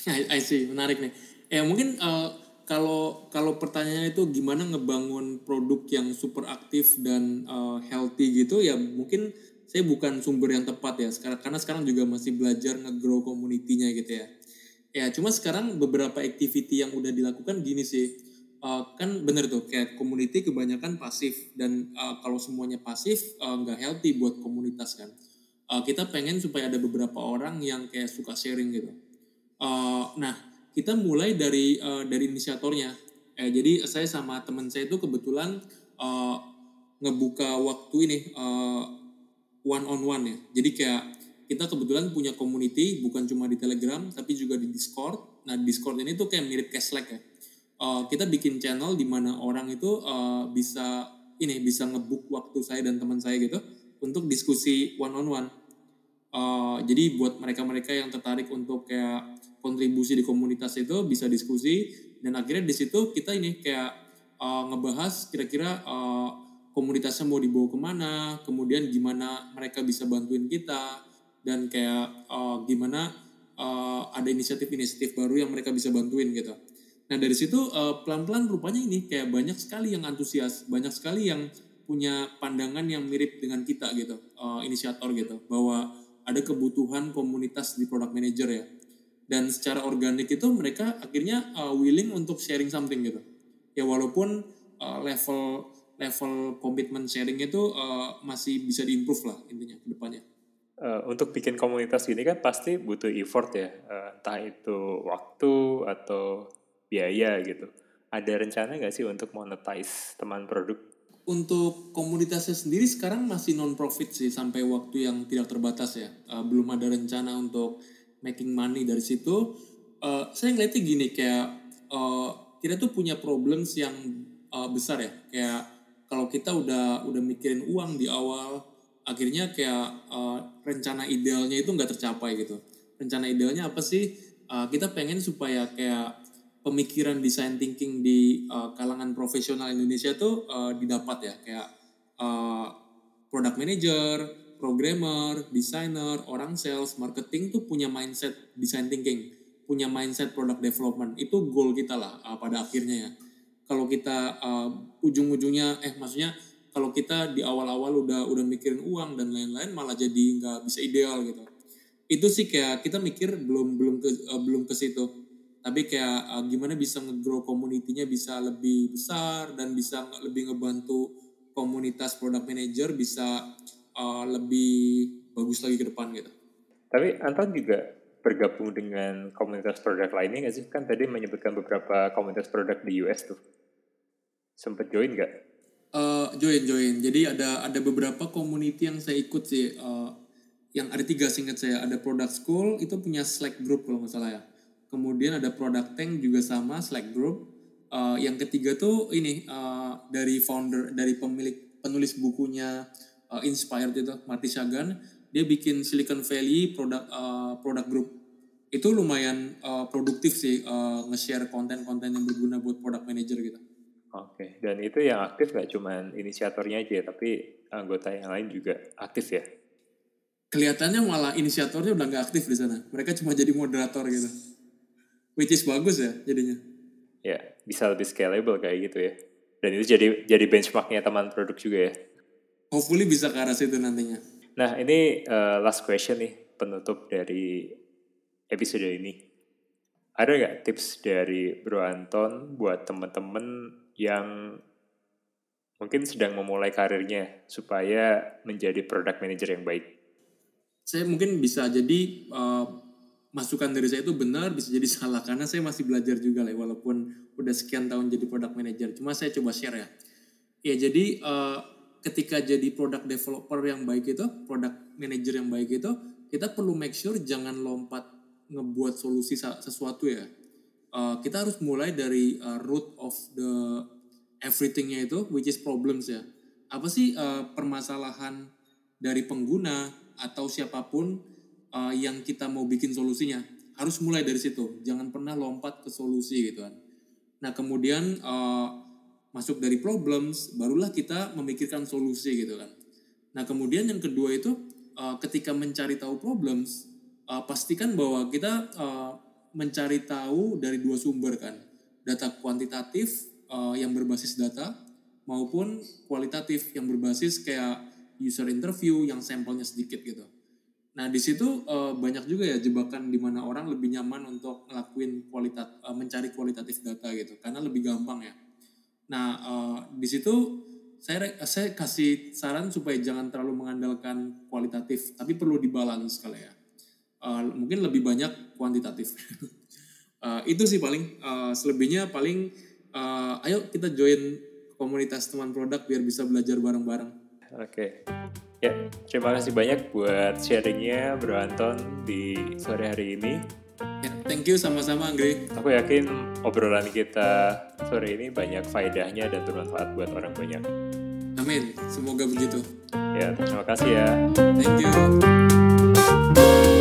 I, I see, menarik nih. Ya mungkin uh, kalau kalau pertanyaannya itu gimana ngebangun produk yang super aktif dan uh, healthy gitu ya mungkin saya bukan sumber yang tepat ya sekarang karena sekarang juga masih belajar nge-grow community-nya gitu ya ya cuma sekarang beberapa activity yang udah dilakukan gini sih. Uh, kan bener tuh kayak community kebanyakan pasif. Dan uh, kalau semuanya pasif uh, nggak uh, healthy buat komunitas kan. Uh, kita pengen supaya ada beberapa orang yang kayak suka sharing gitu. Uh, nah kita mulai dari uh, dari inisiatornya. Eh, jadi saya sama teman saya itu kebetulan uh, ngebuka waktu ini uh, one on one ya. Jadi kayak kita kebetulan punya community bukan cuma di Telegram tapi juga di Discord. Nah Discord ini tuh kayak mirip Slack ya. Uh, kita bikin channel di mana orang itu uh, bisa ini bisa ngebuk waktu saya dan teman saya gitu untuk diskusi one on one. Uh, jadi buat mereka-mereka yang tertarik untuk kayak kontribusi di komunitas itu bisa diskusi dan akhirnya di situ kita ini kayak uh, ngebahas kira-kira uh, komunitasnya mau dibawa ke mana, kemudian gimana mereka bisa bantuin kita, dan kayak uh, gimana uh, ada inisiatif-inisiatif baru yang mereka bisa bantuin gitu. Nah dari situ uh, pelan-pelan rupanya ini kayak banyak sekali yang antusias, banyak sekali yang punya pandangan yang mirip dengan kita gitu, uh, inisiator gitu, bahwa ada kebutuhan komunitas di product manager ya. Dan secara organik itu mereka akhirnya uh, willing untuk sharing something gitu. Ya walaupun uh, level level komitmen sharing itu uh, masih bisa diimprove lah intinya ke depannya uh, untuk bikin komunitas ini kan pasti butuh effort ya, uh, entah itu waktu atau biaya gitu. Ada rencana nggak sih untuk monetize teman produk? Untuk komunitasnya sendiri sekarang masih non profit sih sampai waktu yang tidak terbatas ya. Uh, belum ada rencana untuk making money dari situ. Uh, saya ngeliatnya gini kayak uh, kita tuh punya problems yang uh, besar ya. Kayak kalau kita udah udah mikirin uang di awal, akhirnya kayak uh, rencana idealnya itu nggak tercapai gitu. Rencana idealnya apa sih? Uh, kita pengen supaya kayak pemikiran design thinking di uh, kalangan profesional Indonesia itu uh, didapat ya. Kayak uh, product manager, programmer, designer, orang sales, marketing tuh punya mindset design thinking, punya mindset product development. Itu goal kita lah uh, pada akhirnya ya. Kalau kita uh, ujung-ujungnya eh maksudnya kalau kita di awal-awal udah udah mikirin uang dan lain-lain malah jadi nggak bisa ideal gitu itu sih kayak kita mikir belum belum ke uh, belum ke situ tapi kayak uh, gimana bisa nge-grow community-nya bisa lebih besar dan bisa lebih ngebantu komunitas product manager bisa uh, lebih bagus lagi ke depan gitu. Tapi Anton juga bergabung dengan komunitas produk lainnya nggak sih? Kan tadi menyebutkan beberapa komunitas produk di US tuh. Sempet join nggak? Uh, join join. Jadi ada ada beberapa community yang saya ikut sih. Uh, yang ada tiga singkat saya. Ada product school itu punya Slack group kalau nggak salah ya. Kemudian ada product tank juga sama Slack group. Uh, yang ketiga tuh ini uh, dari founder dari pemilik penulis bukunya uh, Inspired itu Marty Shagan. Dia bikin Silicon Valley product uh, product group. Itu lumayan uh, produktif sih uh, nge-share konten-konten yang berguna buat product manager gitu. Oke, dan itu yang aktif nggak cuma inisiatornya aja, tapi anggota yang lain juga aktif ya? Kelihatannya malah inisiatornya udah nggak aktif di sana. Mereka cuma jadi moderator gitu. Which is bagus ya jadinya. Ya, bisa lebih scalable kayak gitu ya. Dan itu jadi jadi benchmarknya teman produk juga ya. Hopefully bisa ke arah situ nantinya. Nah, ini uh, last question nih, penutup dari episode ini. Ada nggak tips dari Bro Anton buat temen-temen yang mungkin sedang memulai karirnya supaya menjadi product manager yang baik? Saya mungkin bisa jadi uh, masukan dari saya itu benar, bisa jadi salah karena saya masih belajar juga lah walaupun udah sekian tahun jadi product manager. Cuma saya coba share ya. Ya jadi uh, ketika jadi product developer yang baik itu, product manager yang baik itu, kita perlu make sure jangan lompat ngebuat solusi sesuatu ya uh, kita harus mulai dari uh, root of the everythingnya itu which is problems ya. Apa sih uh, permasalahan dari pengguna atau siapa pun uh, yang kita mau bikin solusinya? Harus mulai dari situ. Jangan pernah lompat ke solusi gitu kan. Nah kemudian uh, masuk dari problems barulah kita memikirkan solusi gitu kan. Nah kemudian yang kedua itu uh, ketika mencari tahu problems uh, pastikan bahwa kita uh, mencari tahu dari dua sumber kan data kuantitatif uh, yang berbasis data maupun kualitatif yang berbasis kayak user interview yang sampelnya sedikit gitu. Nah di situ uh, banyak juga ya jebakan di mana orang lebih nyaman untuk ngelakuin kualitas uh, mencari kualitatif data gitu karena lebih gampang ya. Nah uh, di situ saya saya kasih saran supaya jangan terlalu mengandalkan kualitatif tapi perlu dibalance kali ya. Uh, mungkin lebih banyak kuantitatif. uh, itu sih paling uh, selebihnya paling uh, ayo kita join komunitas teman produk biar bisa belajar bareng-bareng. Oke. Okay. Ya, terima kasih banyak buat sharingnya Bro Anton di sore hari ini. Ya, thank you sama-sama Anggri. Aku yakin obrolan kita sore ini banyak faedahnya dan bermanfaat buat orang banyak. Amin, semoga begitu. Ya, terima kasih ya. Thank you.